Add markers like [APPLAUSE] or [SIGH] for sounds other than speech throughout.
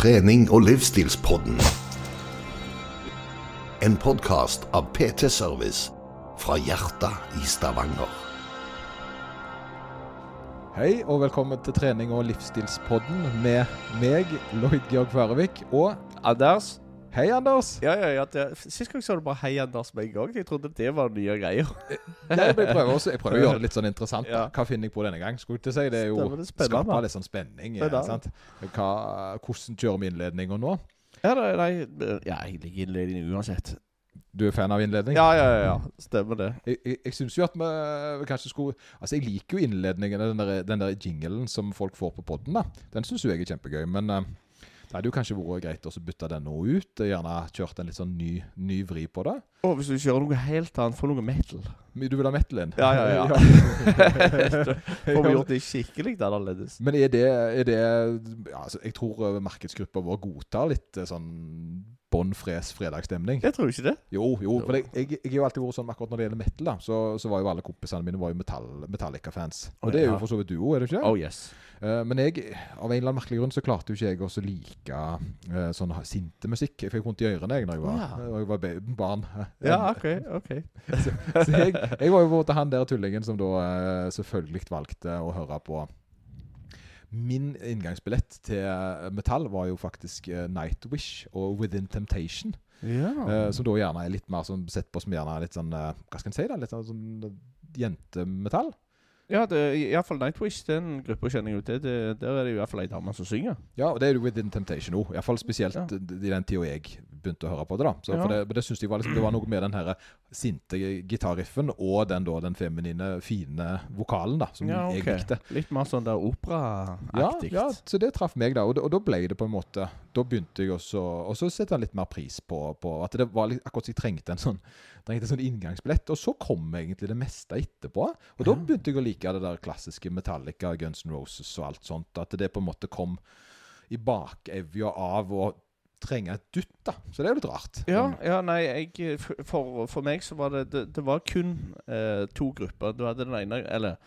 trening- og livsstilspodden. En podkast av PT Service fra hjertet i Stavanger. Hei og velkommen til trening- og livsstilspodden med meg, Lloyd Georg Færøvik, og Anders? Hei, Anders! Ja, ja, ja. Det, sist gang sa du bare 'hei, Anders' med en gang. Jeg trodde det var nye greier. Ja, jeg, prøver også, jeg prøver å gjøre det litt sånn interessant. Ja. Hva finner jeg på denne gang? Skulle ikke si, Det er jo det er litt sånn spenning. Ja, sant? Hva, hvordan kjører vi innledninga nå? Ja, nei, nei, ja jeg liker innledning uansett. Du er fan av innledning? Ja, ja, ja. ja. Stemmer det. Jeg, jeg, jeg syns jo at vi kanskje skulle Altså, jeg liker jo innledningen, den der, den der jinglen som folk får på poden. da. Den syns jo jeg er kjempegøy. Men eh, det hadde jo kanskje vært greit å bytte den nå ut. Gjerne kjørt en litt sånn ny, ny vri på det. Og hvis du kjører noe helt annet, få noe metal. Du vil ha metal inn? Ja, ja, ja. [LAUGHS] [LAUGHS] Får vi gjort det skikkelig annerledes. Men er det, er det ja, altså, Jeg tror eh, markedsgruppa vår godtar litt eh, sånn bånn fres fredagsstemning. Jeg tror ikke det. Jo, jo. For jeg, jeg, jeg har jo alltid vært sånn akkurat når det gjelder metal, da, så, så var jo alle kompisene mine var jo metall, Metallica-fans. Og det er jo for så vidt du òg, er det ikke? Oh yes. Uh, men jeg, av en eller annen merkelig grunn så klarte jo ikke jeg også like uh, sånn sinte musikk. Jeg fikk vondt i ørene jeg når jeg var, Ja. jeg var ba- barn. [LAUGHS] Ja, OK. ok. Så jeg, jeg var jo måte han der tullingen som da uh, selvfølgelig valgte å høre på Min inngangsbillett til eh, metall var jo faktisk eh, Nightwish og Within Temptation. Ja. Uh, som da gjerne er litt mer sånn, sett på som gjerne litt sånn Hva skal en si? da, Litt sånn, sånn jentemetall. Ja, det, iallfall Nightwish, den gruppa kjenner jeg jo til. Der er det iallfall ei dame som synger. Ja, og det er jo Within Temptation òg. Iallfall spesielt Ja. i den tida jeg begynte å høre på det. da så, Ja. for det, det synes jeg var liksom, det var noe med den her sinte gitarriffen og den da den feminine, fine vokalen da som Ja, jeg likte. Litt mer sånn der operaaktig. ja, ja, så det traff meg, da. Og, og da ble det på en måte Da begynte jeg også Og så sette litt mer pris på, på at det var litt, akkurat som jeg trengte en sånn Trengte en sånn inngangsbillett. Og så kom egentlig det meste etterpå. Og da begynte jeg å like det der klassiske Metallica, Guns N' Roses og alt sånt. At det på en måte kom i bakevja av å trenge et dutt, da. Så det er jo litt rart. Ja, ja, nei, jeg, for, for meg så var det Det, det var kun eh, to grupper. Du hadde den ene Eller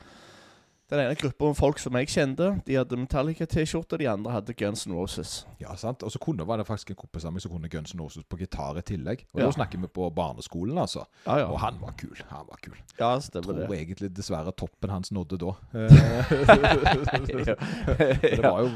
den ene gruppa med folk som jeg kjente, de hadde Metallica-T-skjorte, de andre hadde Guns N' Roses. Ja, sant? Og så kunne, var det faktisk en kompis av meg som kunne Guns N' Roses på gitar i tillegg. Og Ja. da snakker vi på barneskolen, altså. Ja, ja. Og han var kul. Han var kul. ja, stemmer tror det. egentlig dessverre toppen hans nådde da. [LAUGHS] [LAUGHS] det, var jo,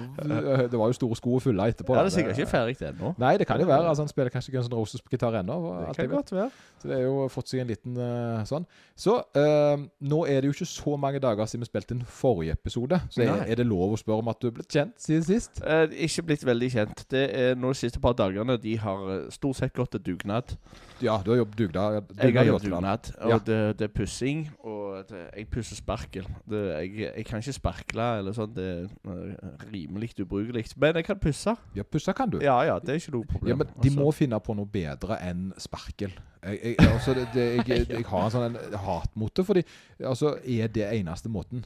det var jo store sko å fylle etterpå. ja, det er sikkert ikke ferdig ennå. Nei, det kan jo være. Altså, han spiller kanskje Guns N' Roses på gitar ennå. Det kan godt være. Så det er jo fått seg en liten uh, sånn. Så uh, nå er det jo ikke så mange dager siden vi spilte inn forrige episode. Så er, er det lov å spørre om at du er blitt kjent siden sist? Eh, ikke blitt veldig kjent. Det er nå de siste par dagene de har eh, stort sett gått til dugnad. Ja, du har jobbet dugnad. Jeg har jobbet dugnad. dugnad, og Ja. det, det er pussing. Og det, jeg pusser sparkel. Det, jeg, jeg kan ikke sparkle eller sånn. Det er eh, rimelig ubrukelig. Men jeg kan pusse. Ja, pussa kan du. Ja ja, det er ikke noe problem. Ja, men de altså. må finne på noe bedre enn sparkel. Jeg, jeg, altså, det, det, jeg, jeg har en sånn en hat mot det, fordi altså, er det eneste måten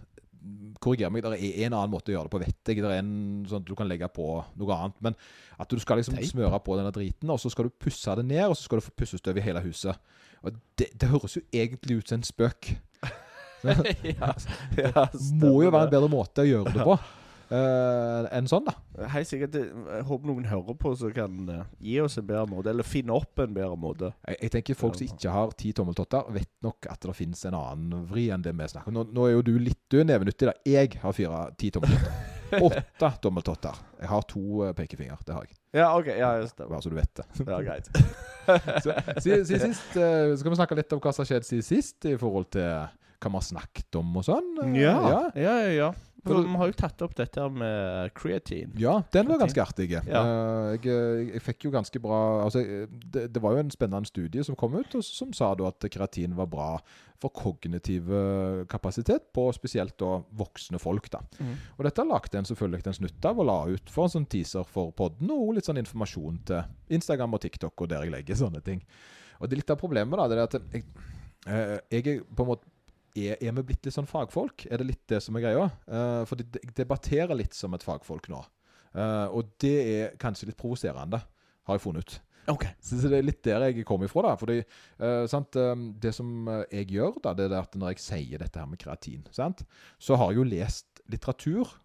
Korriger meg, det er en annen måte å gjøre det på, vet jeg. Det er en sånn at du kan legge på noe annet. Men at du skal liksom Teip. smøre på denne driten, og så skal du pusse det ned, og så skal du få pussestøv i hele huset. Og det, det høres jo egentlig ut som en spøk. [LAUGHS] [LAUGHS] ja, ja, Må jo være en bedre måte å gjøre det på eh, enn sånn, da. Hei, sikkert. Jeg håper noen hører på som kan uh, gi oss en bedre måte, eller finne opp en bedre måte. Jeg, jeg tenker Folk som ikke har ti tommeltotter, vet nok at det finnes en annen vri enn det vi snakker om. Nå, nå er jo du litt nevenyttig. da. Jeg har fire, ti tommeltotter. [LAUGHS] Åtte tommeltotter. Jeg har to eh, pekefinger. Det har jeg. Ja, OK. Ja, just det. Bare så du vet det. [LAUGHS] Ja, greit. [LAUGHS] Så, siden, siden sist uh, skal vi snakke litt om hva som har skjedd siden sist, i forhold til hva vi har snakket om og sånn. Eh, Ja, ja. ja, ja. ja. For vi har jo tatt opp dette med creatine. Ja, den var ganske artig. Ja. Eh, jeg, jeg, jeg fikk jo ganske bra altså, eh, det, det var jo en spennende studie som kom ut, som sa at kreatin var bra for kognitiv eh, kapasitet på spesielt da voksne folk. da. Mm. Og dette lagde en selvfølgelig en snutt av og la ut for en sånn teaser for podden, og litt sånn informasjon til Instagram og TikTok, og der jeg legger sånne ting. Og det er litt av problemet, da, det er at jeg, eh, jeg er på en måte er, er vi blitt litt sånn fagfolk? Er det litt det som er greia? Uh, for de debatterer litt som et fagfolk nå. Uh, og det er kanskje litt provoserende, har jeg funnet ut. OK. Så så det er litt der jeg kommer ifra. da, fordi uh, sant, eh, Det som eh, jeg gjør, da, det er at når jeg sier dette her med kreatin, sant, så har jeg jo lest litteratur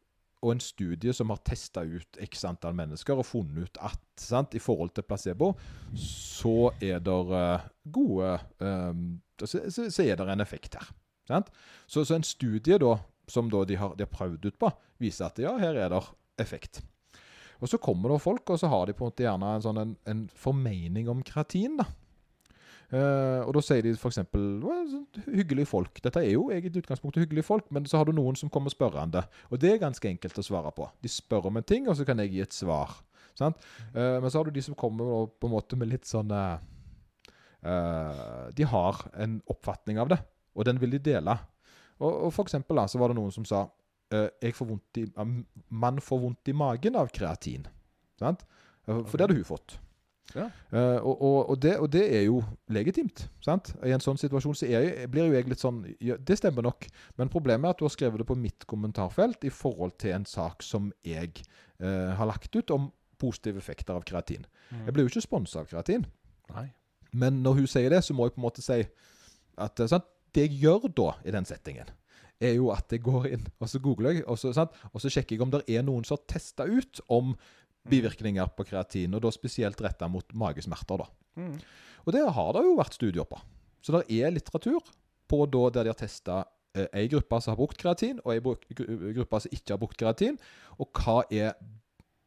og en studie som har testa ut x antall mennesker og funnet ut at sant, i forhold til placebo, så er det eh, gode um, så, så, så er det en effekt her. Så, så en studie da, som da de, har, de har prøvd ut på, viser at ja, her er det effekt. Og Så kommer det folk, og så har de på en måte gjerne en, sånn, en, en formening om kreatin. da. Uh, og da sier de f.eks.: Hyggelige folk. Dette er jo egentlig utgangspunktet hyggelige folk, men så har du noen som kommer spørrende. Og det er ganske enkelt å svare på. De spør om en ting, og så kan jeg gi et svar. Eh, men så har du de som kommer på en måte med litt sånn eh, De har en oppfatning av det, og den vil de dele. Og, og for eksempel da, så var det noen som sa eh, jeg får vondt i, Man får vondt i magen av kreatin. Sant? Eh, For det hadde hun fått. Ja. Uh, og, og, og, det, og det er jo legitimt. sant? I en sånn situasjon så jeg, blir jo jeg litt sånn ja, Det stemmer nok, men problemet er at du har skrevet det på mitt kommentarfelt i forhold til en sak som jeg uh, har lagt ut om positive effekter av kreatin. Jeg blir jo ikke sponsa av kreatin, Nei. men når hun sier det, så må jeg på en måte si at sant? Det jeg gjør da i den settingen, er jo at jeg går inn og så googler jeg, og så, sant? og så sjekker jeg om det er noen som har testa ut om bivirkninger på kreatin, og da spesielt retta mot magesmerter. da. Mm. Og det har det jo vært studier på. Så det er litteratur på da der de har testa eh, ei gruppe som har brukt kreatin, og ei gru- gruppe som ikke har brukt kreatin. Og hva er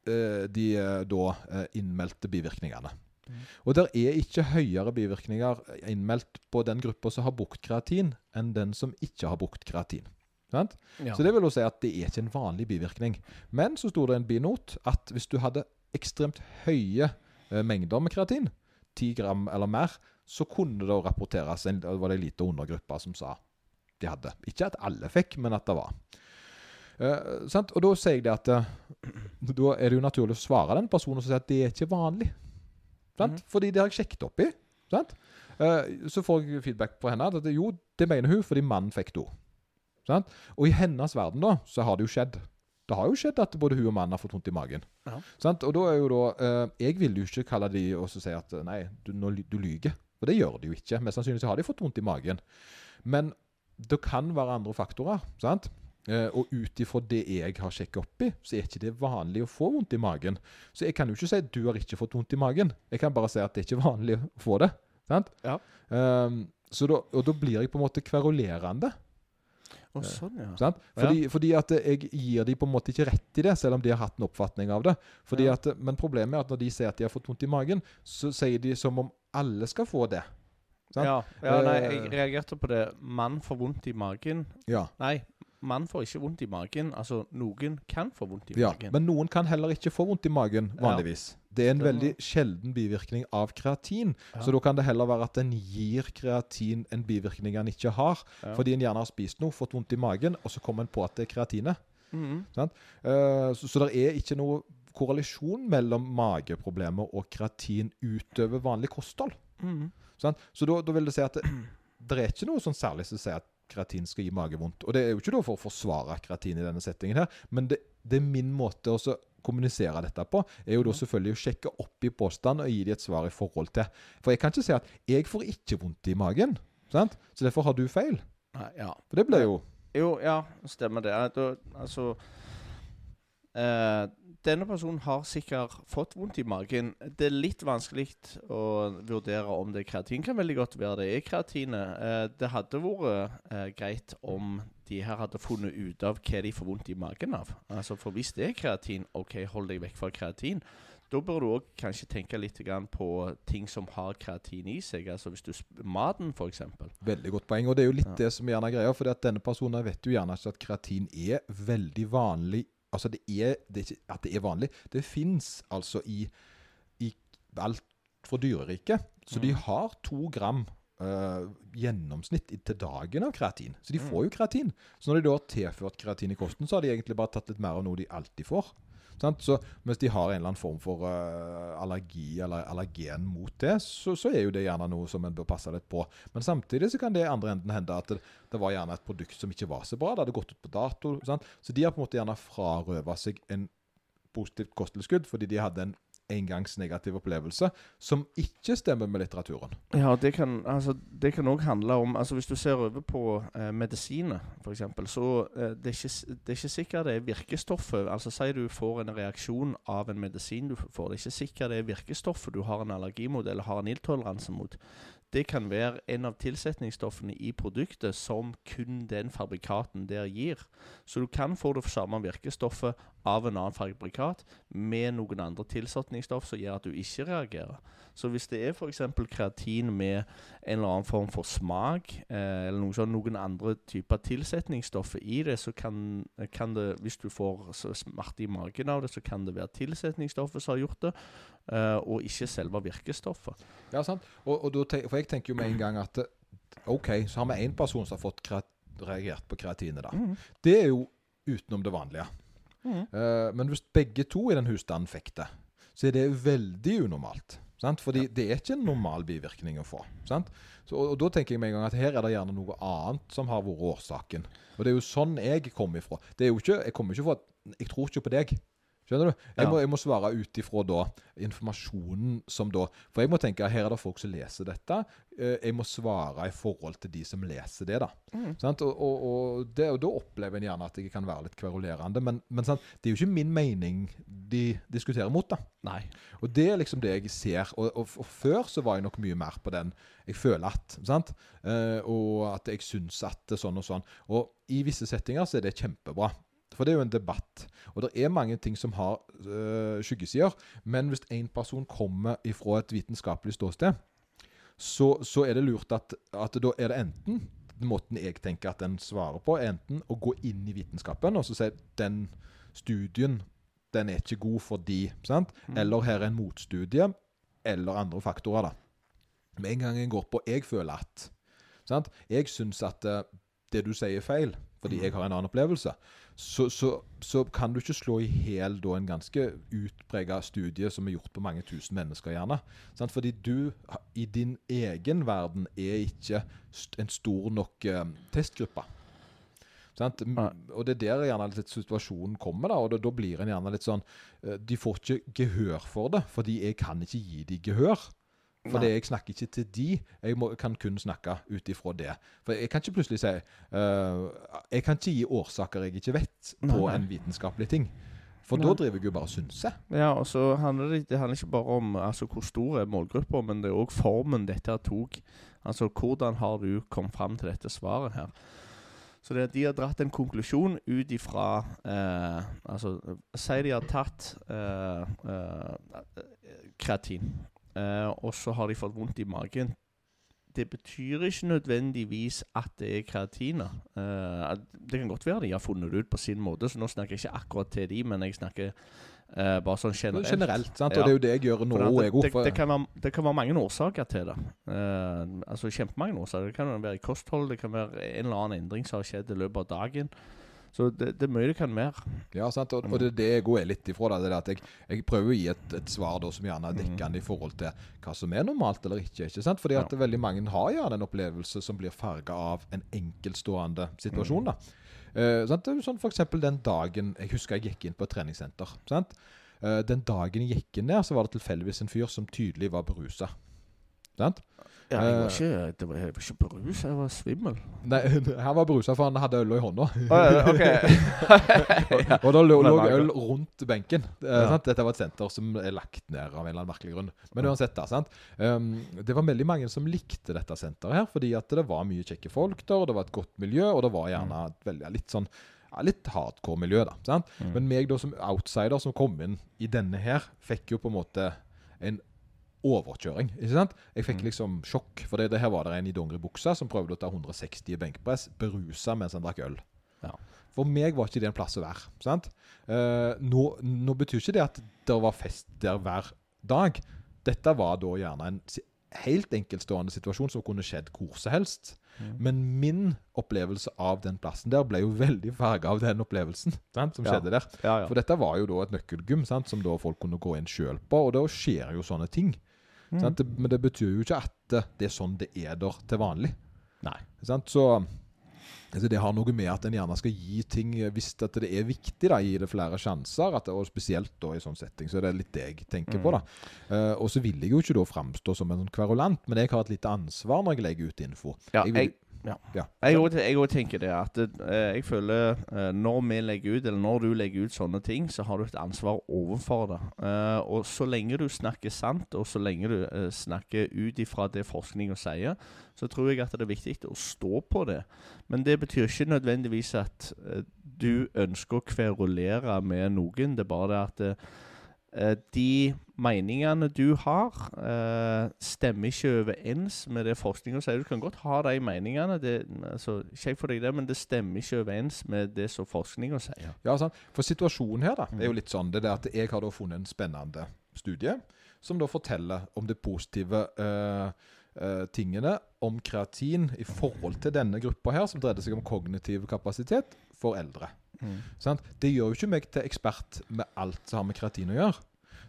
eh, de eh, da eh, innmeldte bivirkningene. Mm. Og der er ikke høyere bivirkninger innmeldt på den gruppa som har brukt kreatin, enn den som ikke har brukt kreatin. Sant? Ja. Så det vil jo si at det er ikke en vanlig bivirkning. Men så sto det en binot at hvis du hadde ekstremt høye eh, mengder med kreatin, 10 gram eller mer, så kunne det rapporteres en, det var det en liten undergruppe som sa de hadde. Ikke at alle fikk, men at det var. Eh, sant? Og da sier jeg det at eh, [CLEARS THROAT] da er det jo naturlig å svare den personen og si at det er ikke vanlig. Sant? Mhm. Fordi det har jeg sjekket opp i. Sant? Eh, så får jeg feedback på henne at det, jo, det mener hun fordi mannen fikk det. Sant? Og i hennes verden da, så har det jo skjedd. Det har jo skjedd at både hun og mannen har fått vondt i magen. Ja. Sant? Og da er jo da eh, Jeg vil jo ikke kalle de og si at eh, nei, du, nå, du lyger. For det gjør de jo ikke. Mest sannsynlig har de fått vondt i magen. Men det kan være andre faktorer. sant? Eh, og ut ifra det jeg har sjekket opp i, så er ikke det vanlig å få vondt i magen. Så jeg kan jo ikke si at du har ikke fått vondt i magen. Jeg kan bare si at det er ikke vanlig å få det. sant? Ja. Så da, og da blir jeg på en måte kverulerende. Oh, sånn, ja. Fordi, Fordi, fordi at jeg gir de på en måte ikke rett i det, selv om de har hatt en oppfatning av det. Ja. at, men problemet er at når de sier at de har fått vondt i magen, så sier de som om alle skal få det. Sant? Ja, ja, nei, jeg Eh. reagerte på det. Mann får vondt i magen. Ja. Nei, mann får ikke vondt i magen. Altså, noen kan få vondt i ja. magen. Men noen kan heller ikke få vondt i magen Ja. vanligvis. Det er en veldig sjelden bivirkning av kreatin. Ja. Så da kan det heller være at en gir kreatin en bivirkning en ikke har. Ja. Fordi en gjerne har spist noe, fått vondt i magen, og så kommer en på at det er kreatinet. Mhm. Eh, så, så det er ikke noe korrelasjon mellom mageproblemer og kreatin utover vanlig kosthold. Mm. Sant? Så da, da vil det si at det, det er ikke noe sånn særlig som sier at kreatin skal gi magevondt. Og det er jo ikke da for å forsvare kreatin i denne settingen her, men det, det er min måte å kommunisere dette på, er jo da selvfølgelig å sjekke opp i påstand og gi dem et svar i forhold til. For jeg kan ikke si at 'jeg får ikke vondt i magen', sant? så derfor har du feil. Nei, ja. For det blir jo Jo, ja, stemmer det. Altså eh, Denne personen har sikkert fått vondt i magen. Det er litt vanskelig å vurdere om det er kreatin. Kan veldig godt være det er kreatinet. Eh, det hadde vært eh, greit om de her hadde funnet ut av hva de får vondt i magen av. Altså For hvis det er kreatin, OK, hold deg vekk fra kreatin. Da bør du òg kanskje tenke litt på ting som har kreatin i seg. Altså hvis du Maten, f.eks. Veldig godt poeng. Og det er jo litt Ja. det som gjerne er greia. For denne personen vet jo gjerne ikke at kreatin er veldig vanlig. Altså det er, det er ikke at det er vanlig. Det fins altså i, i alt fra dyreriket. Så de Mm. har to gram uh, gjennomsnitt til dagen av kreatin. Så de Mm. får jo kreatin. Så når de da har tilført kreatin i kosten, så har de egentlig bare tatt litt mer av noe de alltid får. Så mens de har en eller annen form for eh, allergi eller allergen mot det, så, så er jo det gjerne noe som en bør passe litt på. Men samtidig så kan det i andre enden hende at det, det var gjerne et produkt som ikke var så bra. Det hadde gått ut på dato. Sant? Så de har på en måte gjerne frarøva seg en positivt kosttilskudd fordi de hadde en engangs negativ opplevelse som ikke stemmer med litteraturen. Ja, det kan altså, òg handle om altså Hvis du ser over på eh, medisiner, f.eks., så eh, det, er ikke, det er ikke sikkert det er virkestoffet Altså Si du får en reaksjon av en medisin du får. Det er ikke sikkert det er virkestoffet du har en allergi eller har en ildtoleranse mot. Det kan være en av tilsetningsstoffene i produktet som kun den fabrikaten der gir. Så du kan få det samme virkestoffet av en annen fabrikat med noen andre tilsetningsstoff som gjør at du ikke reagerer. Så hvis det er f.eks. kreatin med en eller annen form for smak, eh, eller noe sånn, noen andre typer tilsetningsstoffer i det, så kan, kan, det, hvis du får smerte i magen av det, så kan det være tilsetningsstoffet som har gjort det, eh, og ikke selve virkestoffet. Ja, sant. Og, og da, for jeg tenker jo med en gang at OK, så har vi én person som har fått reagert på kreatinet, da. Mm. Det er jo utenom det vanlige. Mm. Uh, men hvis begge to i den husstanden fikk det, så er det veldig unormalt. Sant? Fordi ja. det er ikke en normal bivirkning å få. Så, og, og, da tenker jeg med en gang at her er det gjerne noe annet som har vært årsaken. Og det er jo sånn jeg kommer ifra. Det er jo ikke, jeg kommer ikke fra Jeg tror ikke på deg. Skjønner du? Jeg, ja. må, jeg må, svare ut ifra da informasjonen som da For jeg må tenke her er det folk som leser dette. Eh, jeg må svare i forhold til de som leser det. da. Mm. Og, og, og, det, og, da opplever en gjerne at jeg kan være litt kverulerende. Men, men det er jo ikke min mening de diskuterer mot. da. Nei. Og det er liksom det jeg ser. Og, før så var jeg nok mye mer på den jeg føler at. sant? Uh, og at jeg syns at det er sånn og sånn. Og i visse settinger så er det kjempebra. For det er jo en debatt. Og det er mange ting som har øh, skyggesider. Men hvis én person kommer ifra et vitenskapelig ståsted, så, så, er det lurt at, at da er det enten måten jeg tenker at den svarer på, er enten å gå inn i vitenskapen og så si den studien den er ikke god fordi sant? Mm. Eller her er en motstudie, eller andre faktorer. da. Med en gang jeg går på jeg føler at sant? Jeg syns at uh, det du sier, er feil fordi mm. jeg har en annen opplevelse, så, så, så kan du ikke slå i hjel en ganske utprega studie som er gjort på mange tusen mennesker, gjerne. Sant? Fordi du i din egen verden er ikke en stor nok eh, testgruppe. Sant? Og det er der gjerne litt situasjonen kommer, da, og da, da blir en gjerne litt sånn uh, De får ikke gehør for det, fordi jeg kan ikke gi dem gehør. For jeg snakker ikke til de, jeg må, kan kun snakke ut ifra det. For jeg kan ikke plutselig si uh, Jeg kan ikke gi årsaker jeg ikke vet, på nei, nei. en vitenskapelig ting. For nei. da driver jeg jo bare og synser. Ja, og så handler det, det handler ikke bare om altså, hvor stor er målgruppa, men det er òg formen dette tok. Altså hvordan har du kommet fram til dette svaret her? Så det, de har dratt en konklusjon ut ifra eh, Altså, si de har tatt eh, eh, kreatin. Uh, og så har de fått vondt i magen. Det betyr ikke nødvendigvis at det er kreatiner. Uh, det kan godt være de har funnet det ut på sin måte, så nå snakker jeg ikke akkurat til de, men jeg snakker uh, bare sånn generelt. Generelt, sant? og det er jo det jeg gjør nå. Det, det, det, kan være, det, kan være, mange årsaker til det. altså Kjempemange årsaker. Det kan være i kosthold, det kan være en eller annen endring som har skjedd i løpet av dagen. Så det, det, er mye du kan mer. Ja, sant? Og, og det, det jeg går litt ifra, da, det er at jeg, jeg, prøver å gi et, et svar da, som gjerne er mm. dekkende i forhold til hva som er normalt eller ikke. ikke sant? Fordi at ja. veldig mange har gjerne en opplevelse som blir farga av en enkeltstående situasjon. da. Uh, sant? Sånn for eksempel den dagen Jeg husker jeg gikk inn på et treningssenter. sant? Uh, den dagen jeg gikk inn der, så var det tilfeldigvis en fyr som tydelig var berusa. Sant? Ja, jeg var eh, ikke, var, jeg var ikke berusa, jeg var svimmel. Nei, [LAUGHS] han var berusa, for han hadde øl i hånda. Oh, okay. [LAUGHS] og da lå, lå øl rundt benken. Eh, ja. Dette var et senter som er lagt ned av en eller annen merkelig grunn. Men uansett, da. sant? Um, det var veldig mange som likte dette senteret her, fordi det var mye kjekke folk der, og det var et godt miljø, og det var gjerne et veldig, litt sånn ja, litt hardcore miljø, da. sant? Mm. Men meg da som outsider som kom inn i denne her, fikk jo på en måte en overkjøring. ikke sant? Jeg fikk mm. liksom sjokk. For det, det her var det en i dongeribuksa som prøvde å ta 160 i benkpress, berusa mens han drakk øl. Ja. For meg var ikke det en plass å være. sant? Uh, nå, nå, betyr ikke det at det var fest der hver dag. Dette var da gjerne en helt enkeltstående situasjon som kunne skjedd hvor som helst. Mm. Men min opplevelse av den plassen der ble jo veldig farga av den opplevelsen sant, som ja. skjedde der. Ja, ja. For dette var jo da et nøkkelgym sant, som da folk kunne gå inn sjøl på, og da skjer jo sånne ting. Mm. Det, men det betyr jo ikke at det er sånn det er der til vanlig. Nei. Sant? Så Altså det har noe med at en gjerne skal gi ting hvis at det er viktig, da, gi det flere sjanser. At det, og spesielt da i sånn setting. Så det er litt det jeg tenker Mm. på. da. Uh, og så vil jeg jo ikke da framstå som en sånn kverulant, men jeg har et lite ansvar når jeg legger ut info. Ja, jeg vil, jeg- ja. Ja. Jeg òg tenker det. At eh, jeg føler eh, når vi legger ut, eller når du legger ut sånne ting, så har du et ansvar overfor det. Eh, og så lenge du snakker sant, og så lenge du snakker ut ifra det forskninga sier, så tror jeg at det er viktig å stå på det. Men det betyr ikke nødvendigvis at du ønsker å kverulere med noen. Det er bare det at de meningene du har, eh, stemmer ikke overens med det forskninga sier. Du kan godt ha de meningene, det, altså, kjekt for deg det, men det stemmer ikke overens med det som forskninga sier. Ja, sant? For situasjonen her da, Mm. er jo litt sånn det er at jeg har da funnet en spennende studie som da forteller om det positive eh, eh, tingene om kreatin i forhold til denne gruppa her, som dreide seg om kognitiv kapasitet for eldre. Sant? Det gjør jo ikke meg til ekspert med alt som har med kreatin å gjøre.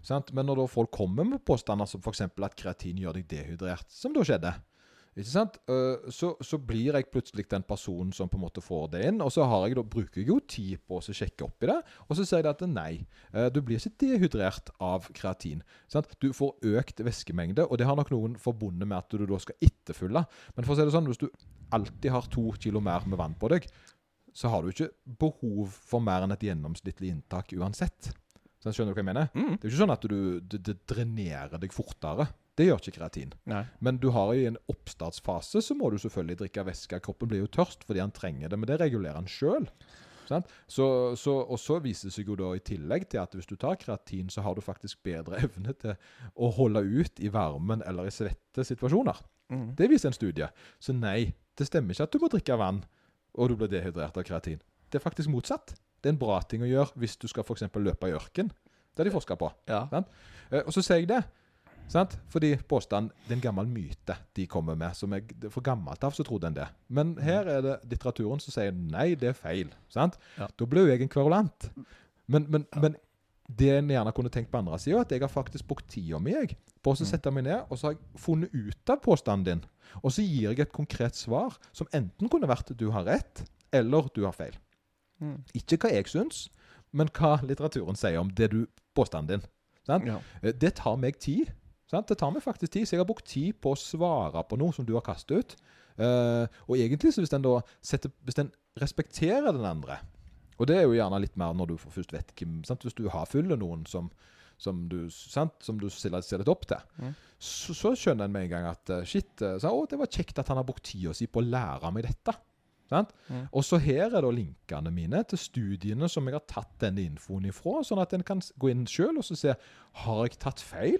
Sant? Men når folk kommer med påstander som f.eks. at kreatin gjør deg dehydrert, som da skjedde? Øh, Så, så blir jeg plutselig den personen som på en måte får det inn. Og så har jeg da, bruker jeg jo tid på å sjekke opp i det, og så sier de at nei, øh, du blir ikke dehydrert av kreatin. Sant? Du får økt væskemengde, og det har nok noen forbundet med at du da skal etterfylle. Men for å si det sånn, hvis du alltid har to kilo mer med vann på deg, så har du ikke behov for mer enn et gjennomsnittlig inntak uansett. Så skjønner du hva jeg mener? Mm. Det er jo ikke sånn at du, det, det drenerer deg fortere. Det gjør ikke kreatin. Nei. Men du har i en oppstartsfase så må du selvfølgelig drikke væske. Kroppen blir jo tørst fordi han trenger det, men det regulerer han sjøl. Så, så, og så viser det seg jo da i tillegg til at hvis du tar kreatin, så har du faktisk bedre [LAUGHS] evne til å holde ut i varmen eller i svette situasjoner. Mm. Det viser en studie. Så nei, det stemmer ikke at du må drikke vann og du blir dehydrert av kreatin. Det er faktisk motsatt. Det er en bra ting å gjøre hvis du skal for løpe i ørken. Det har de forska på. Ja. Eh, og så sier jeg det. Sant? Fordi påstand det er en gammel myte de kommer med. som jeg, For gammelt av så trodde en det. Men her er det litteraturen som sier nei, det er feil. Sant? Ja. Da blir jo jeg en kverulant. Men, men, men det en gjerne kunne tenkt på andre sida, at jeg har faktisk brukt tida mi på å Mm. sette meg ned og så har jeg funnet ut av påstanden din. Og så gir jeg et konkret svar som enten kunne vært du har rett, eller du har feil. Mm. Ikke hva jeg syns, men hva litteraturen sier om det du, påstanden din. Sant? Ja. Eh, Det tar meg tid. Sant? Det tar meg faktisk tid, så jeg har brukt tid på å svare på noe som du har kastet ut. Uh, og egentlig, så hvis en da setter, hvis den respekterer den andre Og det er jo gjerne litt mer når du først vet hvem sant? Hvis du har fulle noen som, som du, sant? Som du ser, litt opp til, Mm. så, så skjønner en med en gang at eh, shit eh, så, å, Det var kjekt at han har brukt tida si på å lære meg dette. Mm. Og så her er da linkene mine til studiene som jeg har tatt denne infoen ifra, sånn at en kan gå inn sjøl og så se har jeg tatt feil,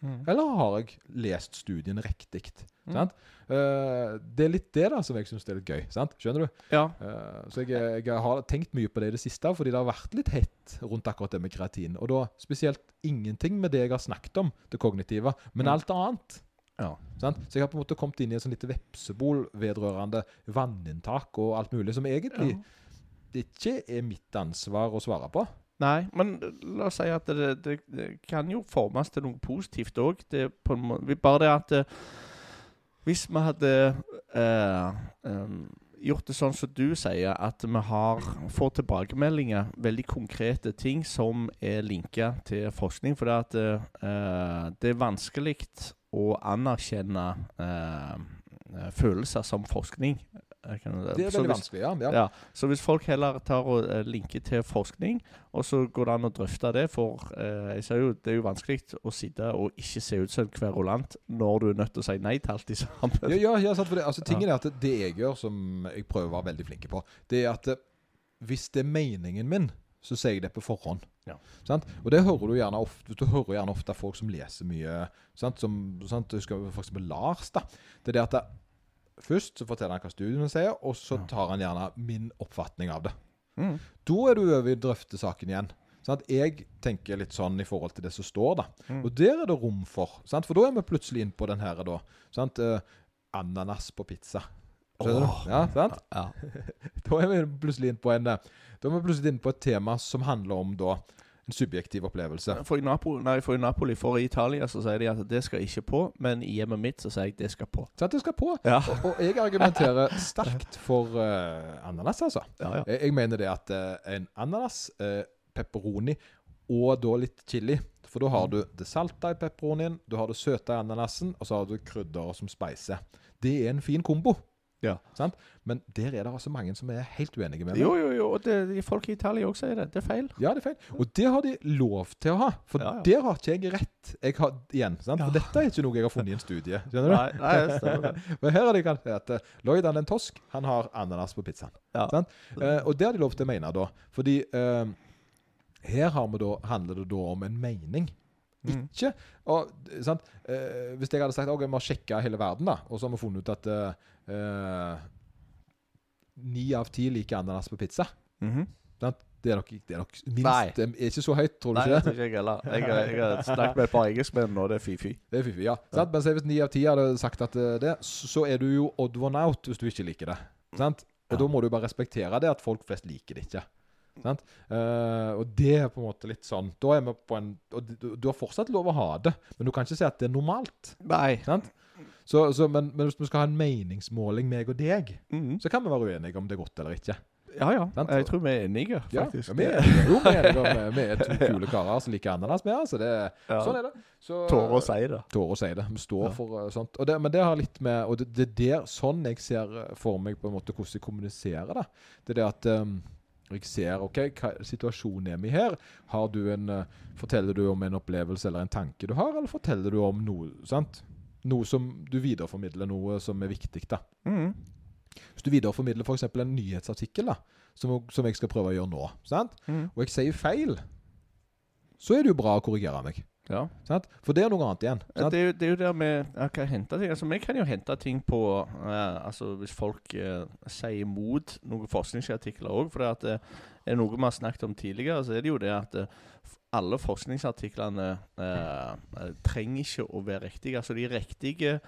Mm. eller har jeg lest studien riktig. Mm. Sant? Eh, det er litt det da som jeg syns er litt gøy. Sant? Skjønner du? ja. Uh, så jeg, jeg har tenkt mye på det i det siste, fordi det har vært litt hett rundt akkurat det med kreatin. Og da spesielt ingenting med det jeg har snakket om, det kognitive, men Mm. alt annet. Ja. Sant? Så jeg har på en måte kommet inn i et sånn lite vepsebol vedrørende vanninntak og alt mulig, som egentlig Ja. ikke er mitt ansvar å svare på. Nei, men la oss si at det, det, det kan jo formes til noe positivt òg. Bare det at eh, hvis vi hadde eh, um, gjort det sånn som du sier, at vi har, får tilbakemeldinger, veldig konkrete ting som er linka til forskning. For det, eh, det er vanskelig å anerkjenne eh, følelser som forskning. Det er så veldig vanskelig, ja. ja. ja, så hvis folk heller tar og uh, linker til forskning, og så går det an å drøfte det, for uh, jeg ser jo, det er jo vanskelig å sitte og ikke se ut som en kverulant når du er nødt til å si nei til alt de sammen. Ja, ja, ja sant, for det, altså, tingen er at det, jeg gjør, som jeg prøver å være veldig flink på, det er at eh, hvis det er meningen min, så sier jeg det på forhånd. Ja. Sant? Og det hører du gjerne ofte Du hører gjerne ofte folk som leser mye sant? Som, sant? Du husker for eksempel Lars. da Det er det at Først så forteller han hva studiene sier, og så tar han gjerne min oppfatning av det. Mm. Da er du over i drøftesaken igjen. Sant? Jeg tenker litt sånn i forhold til det som står, da. Mm. Og der er det rom for. Sant? For da er vi plutselig inn på den her da. Sant? Eh, ananas på pizza. Skjønner oh. du? Ja, sant? [LAUGHS] Ja. [LAUGHS] Da er vi plutselig inn på en eh, Da er vi plutselig inn på et tema som handler om da en subjektiv opplevelse. For i, Napoli, nei, for i Napoli, for i Italia, så sier de at det skal ikke på. Men i hjemmet mitt så sier jeg det skal på. Så det skal på. Ja, Og, og jeg argumenterer sterkt for uh, ananas, altså. ja. ja. Jeg, jeg mener det at uh, en ananas, uh, pepperoni og da litt chili For da har du det salte i pepperonien, du har det søte i ananasen, og så har du krydder som speiser. Det er en fin kombo. Ja. Sant? Men der er det altså mange som er helt uenige med meg. Jo, jo, jo. Og det, de folk i Italia også sier det. Det er feil. Ja, det er feil. Og det har de lov til å ha. For Ja, ja. der har ikke jeg rett. Jeg har, igjen, sant? For dette er ikke noe jeg har funnet i en studie. Skjønner du? Nei, nei, det [LAUGHS] stemmer. Men her har de kanskje at eh, Lloyd han er en tosk. Han har ananas på pizzaen. Ja. Sant? Eh, og det har de lov til å mene, da. Fordi eh, her har vi da, handler det da om en mening. Mm. Ikke og, sant? Eh, Hvis jeg hadde sagt ok, vi har sjekka hele verden, da, og så har vi funnet ut at eh, eh, av ti liker ananas på pizza. Mhm. Det er nok, det er nok minst Nei. Det er ikke så høyt, tror du Nei, ikke ikke jeg heller. Jeg, har- jeg har snakket med et par engelskmenn, og det er fy-fy. Det er fiffig, ja. ja. Men hvis ni av ti hadde sagt at eh, det, så så er du jo odd one out hvis du ikke liker det. Sant? Og Ja. da må du bare respektere det at folk flest liker det ikke. Sant? Eh, og det er på en måte litt sånn Da er vi på en Og du, du har fortsatt lov å ha det, men du kan ikke si at det er normalt. Nei. Sant? Så, så, men, men hvis vi skal ha en meningsmåling, meg og deg, Mhm. så kan vi være uenige om det er godt eller ikke. Ja, ja. Sant? Jeg tror vi er enige, faktisk. ja, vi er. Jo, vi er enige vi er to [LAUGHS] kule karer som liker ananas. Med, altså det, Ja. Sånn er det. Så, Tårer å si det. tårer å si det. Vi står Ja. for uh, sånt. Det, men det har litt med Og det, er sånn jeg ser uh, for meg på en måte hvordan jeg kommuniserer det. Det er det at um, jeg ser OK, hva situasjonen er vi her? Har du en uh, Forteller du om en opplevelse eller en tanke du har, eller forteller du om noe sant? Noe som du videreformidler, noe som er viktig, da. Mm. Hvis du videreformidler f.eks. en nyhetsartikkel, da, som, som jeg skal prøve å gjøre nå, sant? Mm. og jeg sier feil, så er det jo bra å korrigere meg. Ja. For det er noe annet igjen. Det, er jo- det er jo der vi jeg kan hente ting. Altså, Vi kan jo hente ting på uh, Altså Hvis folk uh, sier imot noen forskningsartikler òg. For det at, eh, er det noe vi har snakket om tidligere, så er det jo det at eh, alle forskningsartiklene trenger ikke å være riktige. Altså de er riktige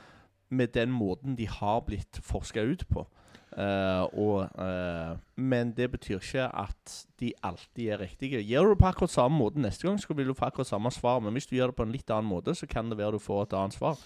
med den måten de har blitt forska ut på. Eh, og, uh, men det betyr ikke at de alltid er riktige. Gjør du det på akkurat samme måte neste gang, så vil du få akkurat samme svar. Men hvis du gjør det på en litt annen måte, så kan det være du får et annet svar.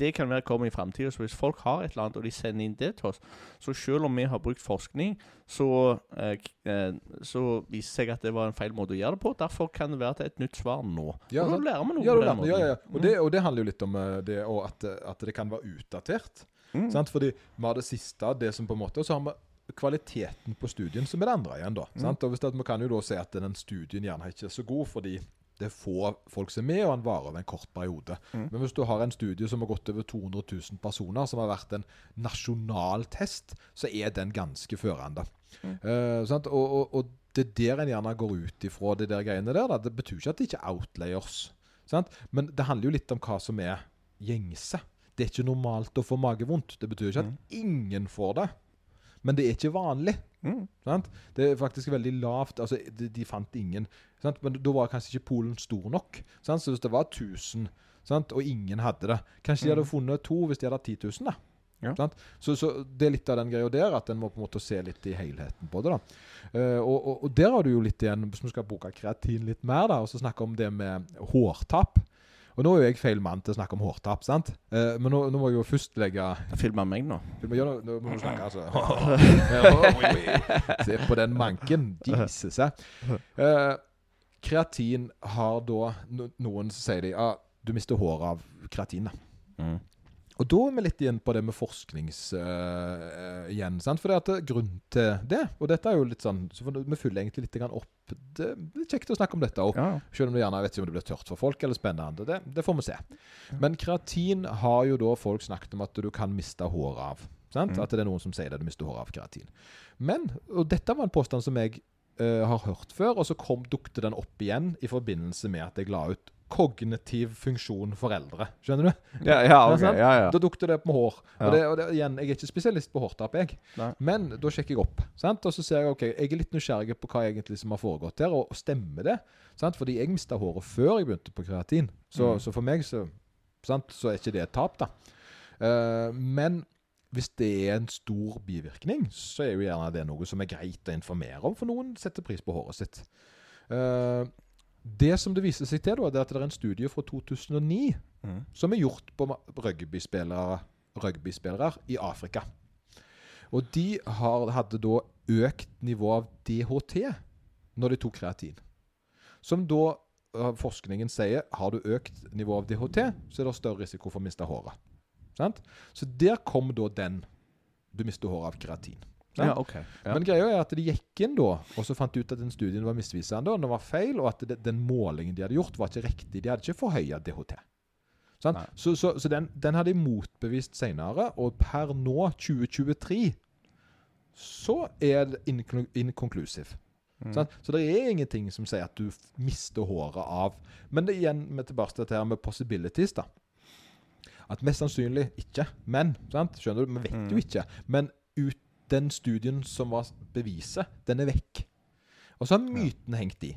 Det kan være kommer i framtida. Så hvis folk har et eller annet, og de sender inn det til oss, så selv om vi har brukt forskning, så, eh, eh, så viser det seg at det var en feil måte å gjøre det på. Derfor kan det være til et nytt svar nå. Ja, og da lærer vi noe Ja, på den ja, ja. Og, det, og det handler jo litt om det og at, at det kan være utdatert. Mm. Sant? Fordi vi har det siste, det som på en måte Og så har vi kvaliteten på studien, som er det andre igjen. da Mm. sant? Og hvis det, Vi kan jo da si at den studien gjerne ikke er så god fordi det er få folk som er med, og den varer over en kort periode. Mm. Men hvis du har en studie som har gått over 200 000 personer, som har vært en nasjonal test, så er den ganske førende. Mm. Uh, sant? Og, og, og det er der en gjerne går ut ifra de der greiene der. Da. Det betyr ikke at det ikke er outlayers. Sant? Men det handler jo litt om hva som er gjengse. Det er ikke normalt å få magevondt. Det betyr ikke at Mm. ingen får det. Men det er ikke vanlig. Mm. Sant? Det er faktisk veldig lavt. Altså, de, de fant ingen. Sant? Men da var kanskje ikke Polen stor nok. Sant? Så hvis det var 1000, sant? og ingen hadde det Kanskje de hadde Mm. funnet to hvis de hadde hatt 10 000. Da. Ja. Så, så det er litt av den greia der, at en må på en måte se litt i helheten på det. da. Uh, og, og, og der har du jo litt igjen, hvis vi skal bruke kreatin litt mer, da, og så snakke om det med hårtap. Og nå er jo jeg feil mann til å snakke om hårtap, sant? Eh, men nå, nå må jeg jo først legge Filmer meg nå. Filmer, ja, nå. Nå må du snakke, altså. [LAUGHS] [LAUGHS] Se på den manken. Jesus. eh. Kreatin har da Noen sier de ja, du mister håret av kreatin. da. Mm. Og da er vi litt igjen på det med forsknings Uh, igjen. sant? For det at grunnen er grunn til det, og dette er jo litt sånn så Vi fyller egentlig litt opp Det er kjekt å snakke om dette òg. Ja. Selv om det gjerne vet ikke om det blir tørt for folk eller spennende. Det, det får vi se. Men kreatin har jo da folk snakket om at du kan miste håret av. Sant? Mm. At det er noen som sier det, du mister håret av kreatin. Men, og dette var en påstand som jeg uh, har hørt før, og så kom, dukte den opp igjen i forbindelse med at jeg la ut kognitiv funksjon for eldre. Skjønner du? Ja, ja, okay. Ja, ja. Da dukte det opp med hår. Og, det, og det, igjen, jeg er ikke spesialist på hårtap, jeg. Nei. Men da sjekker jeg opp. Sant? Og så ser jeg ok, jeg er litt nysgjerrig på hva egentlig som har foregått her, og, og stemmer det? Sant? Fordi jeg mista håret før jeg begynte på kreatin. Så, Mm. så for meg så, sant? så er ikke det et tap, da. Uh, men hvis det er en stor bivirkning, så er jo gjerne det noe som er greit å informere om, for noen setter pris på håret sitt. Eh, Det som det viser seg til, da, det er at det er en studie fra 2009 Mm. som er gjort på rugbyspillere, rugbyspillere i Afrika. Og de har, hadde da økt nivå av DHT når de tok kreatin. Som da eh, forskningen sier har du økt nivå av DHT, så er det større risiko for å miste håret. Sant? Så der kom da den du mister håret av kreatin. Ja, okay. Ja. Men greia er at de gikk inn da, og så fant de ut at den studien var misvisende, og den var feil, og at det, den målingen de hadde gjort, var ikke riktig. De hadde ikke forhøya DHT. Sant? Så, så, så den, den hadde de motbevist senere, og per nå, 2023, så er det inkonklusiv. Mm. Så det er ingenting som sier at du mister håret av Men det er igjen med tilbake til dette her med possibilities, da. At mest sannsynlig ikke. Men sant? Skjønner du? Vi vet jo Mm. ikke. Men ut, den studien som var beviset, den er vekk. Og så har myten hengt i.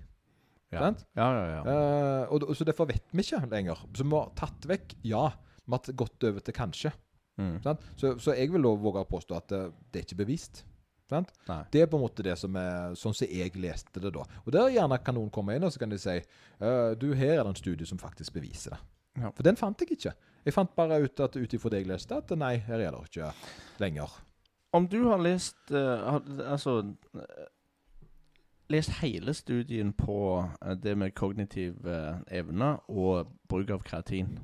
ja. sant? ja, ja, ja. Eh, og, og Så derfor vet vi ikke lenger. Så vi har tatt vekk ja. Vi har gått over til kanskje. Mm. Sant? Så, så jeg vil våge å påstå at det, det er ikke bevist. Sant? Det er på en måte det som er sånn som jeg leste det da. Og der gjerne kan noen komme inn og så kan de si uh, du, her er det en studie som faktisk beviser det. Ja. For den fant jeg ikke. Jeg fant bare ut at ut ifra det jeg leste, at nei, her er det ikke lenger. Om du har lest uh, Altså eh, Lest hele studien på eh, det med kognitiv uh, evne og bruk av kreatin,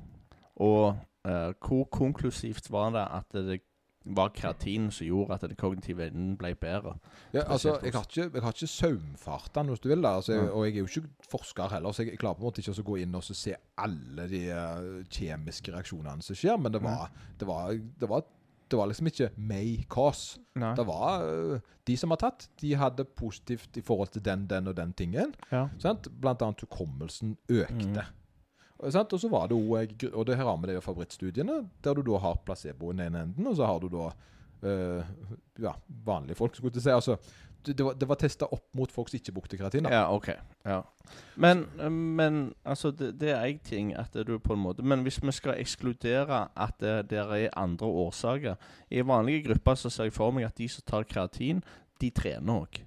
og uh, hvor konklusivt var det at det var kreatin som gjorde at den kognitive evnen ble bedre? Ja, altså, jeg har ikke, jeg har ikke saumfarta hvis du vil. Altså, jeg, og jeg er jo ikke forsker heller, så jeg, jeg klarer på en måte ikke å gå inn og så se alle de uh, kjemiske reaksjonene som skjer. Men det var, det var, det var, det var liksom ikke may cause. Nei. Det var uh, De som har tatt, de hadde positivt i forhold til den, den og den tingen. Ja. Sant? Blant annet hukommelsen økte. Og, sant? og så var det også, og det her har vi det i favorittstudiene, der du da har placeboen i den ene enden, og så har du da uh, ja, vanlige folk, skulle jeg si. Altså, det, var, det var testa opp mot folk som ikke brukte kreatin. da. Ja, OK. Ja. Men, men altså, det, det er én ting at du på en måte Men hvis vi skal ekskludere at det det er andre årsaker I vanlige grupper så ser jeg for meg at de som tar kreatin, de trener òg.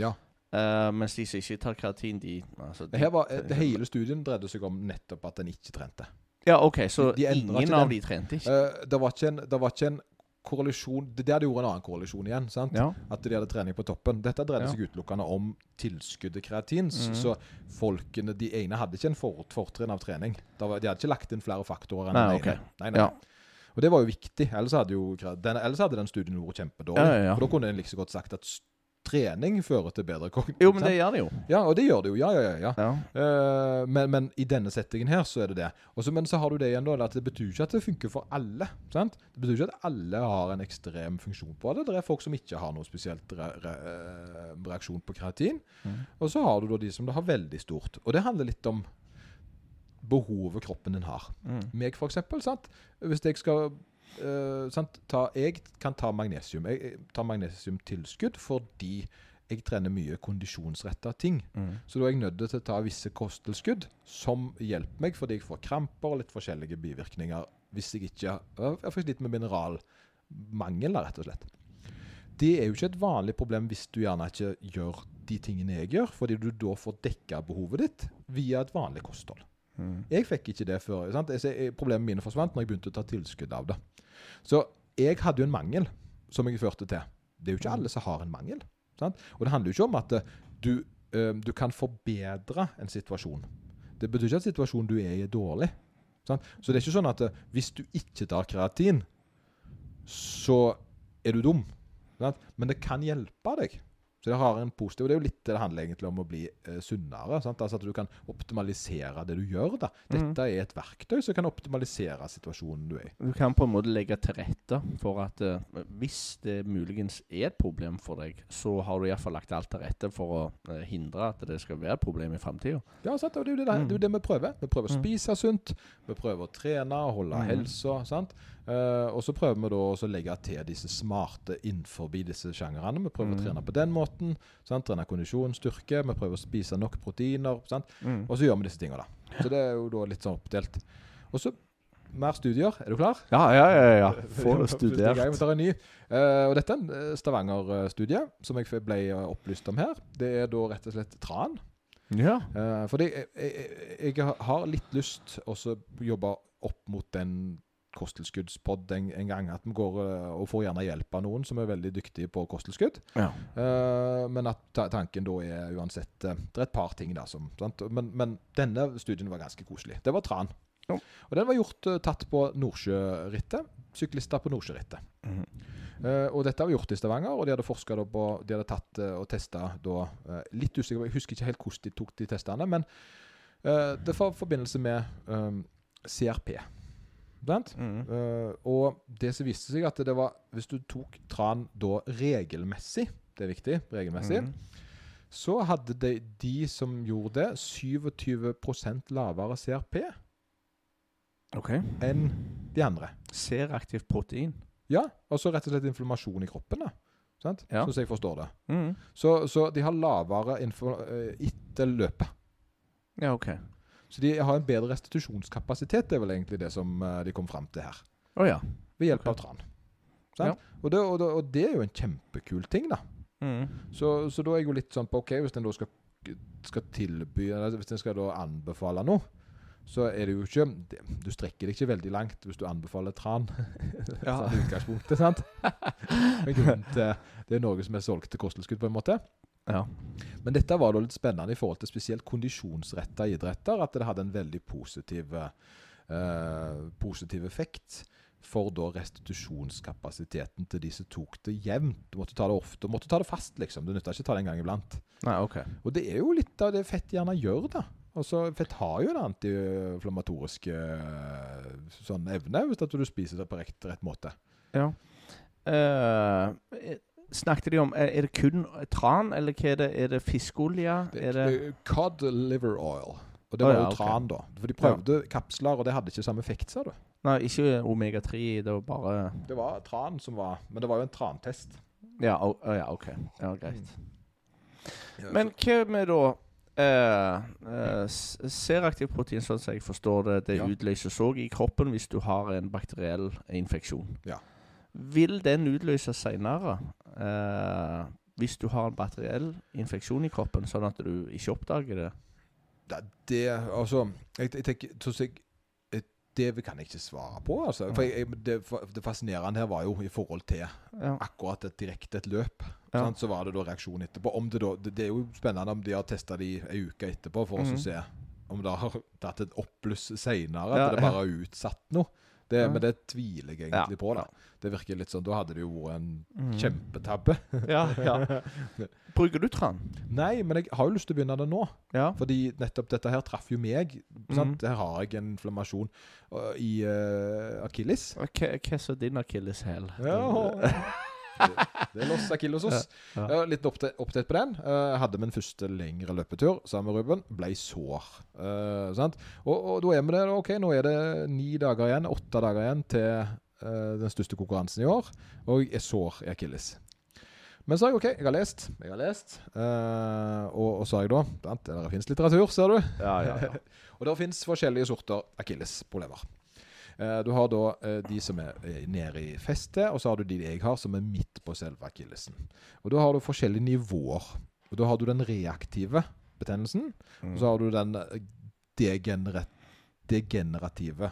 Ja. Uh, mens de som ikke tar kreatin, de, altså, de var, det hele studien dreide seg om nettopp at en ikke trente. Ja, OK, så De- de ingen av de trente ikke? Uh, det, var ikke en, det var ikke en korrelasjon Det der de gjorde en annen korrelasjon igjen. sant? ja. At de hadde trening på toppen. Dette dreide Ja. seg utelukkende om tilskuddet kreatin. Mhm. Så folkene, de ene hadde ikke en for, fortrinn av trening. De hadde ikke lagt inn flere faktorer enn Nei, den ok. ene. Nei, nei. Ja. Og det var jo viktig. Ellers hadde, jo, den, ellers hadde den studien vært kjempedårlig. For da kunne en like godt sagt at trening fører til bedre kognitiv. Jo, men det gjør det jo. Ja, og det gjør det jo. Ja, ja, ja. ja. Eh, men, men i denne settingen her så er det det. Også, men så har du det igjen da, at det betyr ikke at det funker for alle. sant? Det betyr ikke at alle har en ekstrem funksjon på det. Det er folk som ikke har noe spesielt re re eh, reaksjon på kreatin. Mm. Og så har du da de som det har veldig stort. Og det handler litt om behovet kroppen din har. Mm. Meg, for eksempel. sant? Hvis jeg skal sant? Ta, Jeg kan ta magnesium. Jeg, jeg tar magnesiumtilskudd fordi jeg trener mye kondisjonsretta ting. Mm. Så da er jeg nødt til å ta visse kosttilskudd som hjelper meg, fordi jeg får kramper og litt forskjellige bivirkninger hvis jeg ikke Jeg får litt med mineralmangel, rett og slett. Det er jo ikke et vanlig problem hvis du gjerne ikke gjør de tingene jeg gjør, fordi du da får dekka behovet ditt via et vanlig kosthold. Jeg fikk ikke det før. Sant? Jeg Problemene mine forsvant når jeg begynte å ta tilskudd av det. Så jeg hadde jo en mangel som jeg førte til. Det er jo ikke alle som har en mangel. Sant? Og det handler jo ikke om at eh, du, eh, du kan forbedre en situasjon. Det betyr ikke at situasjonen du er i, er dårlig. Sant? Så det er ikke sånn at eh, hvis du ikke tar kreatin, så er du dum. Men det kan hjelpe deg. Så det har en positiv og Det er jo litt det handler egentlig om å bli eh, sunnere. Sant? Altså At du kan optimalisere det du gjør. da. Dette er et verktøy som kan optimalisere situasjonen du er i. Du kan på en måte legge til rette for at eh, hvis det muligens er et problem for deg, så har du iallfall lagt alt til rette for å eh, hindre at det skal være et problem i framtida. Ja, sant? og det er det, det, er jo det vi prøver. Vi prøver å Mm. spise sunt, vi prøver å trene holde Mm. helsa. sant? Eh, og så prøver vi da å legge til disse smarte innenfor disse sjangrene. Vi prøver Mm. å trene på den måten. sant? Trene kondisjon, styrke. Vi prøver å spise nok proteiner. sant? Mm. Og så gjør vi disse tingene. da. Så det er jo da litt sånn oppdelt. Og så mer studier. Er du klar? Ja, ja, ja. ja. [LAUGHS] Få det studert. gang vi tar en ny. Uh, og dette er en Stavanger-studie som jeg ble eh, opplyst om her. Det er da rett og slett tran. Ja. Uh, fordi jeg, jeg, jeg har litt lyst å jobbe opp mot den kosttilskuddspod en, en gang. At vi går eh, og får gjerne hjelp av noen som er veldig dyktige på kosttilskudd. ja. Uh, men at ta tanken da er uansett eh, Det er et par ting, da. Som, sant? Men, men denne studien var ganske koselig. Det var tran. Ja. Og den var gjort tatt på Nordsjørittet. Syklister på Nordsjørittet. Mm -hmm. Uh, og dette har vi gjort i Stavanger, og de hadde forska på De hadde tatt uh, og testa da uh, Litt usikker, jeg husker ikke helt hvordan de tok de testene, men det var i forbindelse med um, CRP. Mhm. Eh, og det som viste seg, at det var Hvis du tok tran da regelmessig, det er viktig, regelmessig, mm. så hadde de, de som gjorde det, 27% lavere CRP okay. enn de andre. Seraktivt protein. Ja, og så rett og slett inflammasjon i kroppen, da. Sant? Ja. Sånn som jeg forstår det. Mm. Så, så de har lavere eh, etter løpet. Ja, OK. Så de har en bedre restitusjonskapasitet, det er vel egentlig det som eh, de kom fram til her. Oh, ja. Ved hjelp okay. av tran. Ja. Og, det, og, det, og det er jo en kjempekul ting, da. Mm. Så, så da er jeg jo litt sånn på OK, hvis en da skal, skal tilby Eller hvis en skal da anbefale noe, så er det jo ikke det, Du strekker deg ikke veldig langt hvis du anbefaler tran. [LAUGHS] Ja. sånn utgangspunktet, sant? [LAUGHS] Men grunnen til Det er Norges mest solgte kosttilskudd, på en måte. Ja. Men dette var da litt spennende i forhold til spesielt kondisjonsretta idretter. At det hadde en veldig positiv, eh, positiv effekt for da restitusjonskapasiteten til de som tok det jevnt. Du måtte ta det ofte, du måtte ta det fast, liksom. Du nytta ikke å ta det en gang iblant. Nei, OK. Og det er jo litt av det fett gjerne gjør, da. Altså, Fett har jo en antiinflammatorisk eh, sånn evne hvis du spiser det på rett, rett måte. Ja. Eh, snakket de om Er det kun tran, eller hva er det? Er det fiskeolje? Det det eh, Cod liver oil. Og det var var ja, jo tran, tran, da. For de prøvde kapsler, og det hadde ikke samme effekt, sa du. Nei, ikke omega-3. Det var bare Det var tran som var Men det var jo en trantest. Ja, oh, ja OK. Ja, greit. Men hva med da eh, eh, Seraktivt protein, sånn som jeg forstår det, det Ja. utløses òg i kroppen hvis du har en bakteriell infeksjon. Ja. Vil den utløses seinere eh, hvis du har en bakteriell infeksjon i kroppen, sånn at du ikke oppdager det? det, det Altså, jeg, jeg tenker så jeg, Det kan jeg ikke svare på. altså. For jeg, det, det fascinerende her var jo i forhold til Ja. akkurat et direkte et løp. Ja. Sant? Så var det da reaksjon etterpå. Om det, da, det, det er jo spennende om de har testa det ei uke etterpå, for Mhm. å se om det har tatt et oppbluss seinere. Ja, At det bare har utsatt noe. Det. Men det tviler jeg egentlig på. da. Det virker litt sånn, Da hadde det jo vært en mm. kjempetabbe. [LAUGHS] Ja, ja. Bruker du tran? Nei, men jeg har jo lyst til å begynne det nå. Ja. Fordi nettopp dette her traff jo meg. Sant? Mm. Her har jeg en inflammasjon uh, i uh, akilles. Hva okay, er din akilleshæl? Ja, [LAUGHS] det, det er Los Akillesos. Ja, Ja, litt opptatt på den. Uh, hadde min første lengre løpetur sammen med Ruben. Ble sår. Uh, sant? Og, og da er vi der. Ok, nå er det ni dager igjen, åtte dager igjen til uh, den største konkurransen i år. Og jeg er sår i akilles. Men så sa jeg OK, jeg har lest. Jeg har lest. Uh, og, og sa jeg da sant? Det fins litteratur, ser du. ja, ja, ja. [LAUGHS] Og det fins forskjellige sorter akillesproblemer. Eh, du har da eh, de som er eh, nede i festet, og så har du de jeg har som er midt på selve akillesen. Og Da har du forskjellige nivåer. Og Da har du den reaktive betennelsen, og så har du den degenerative,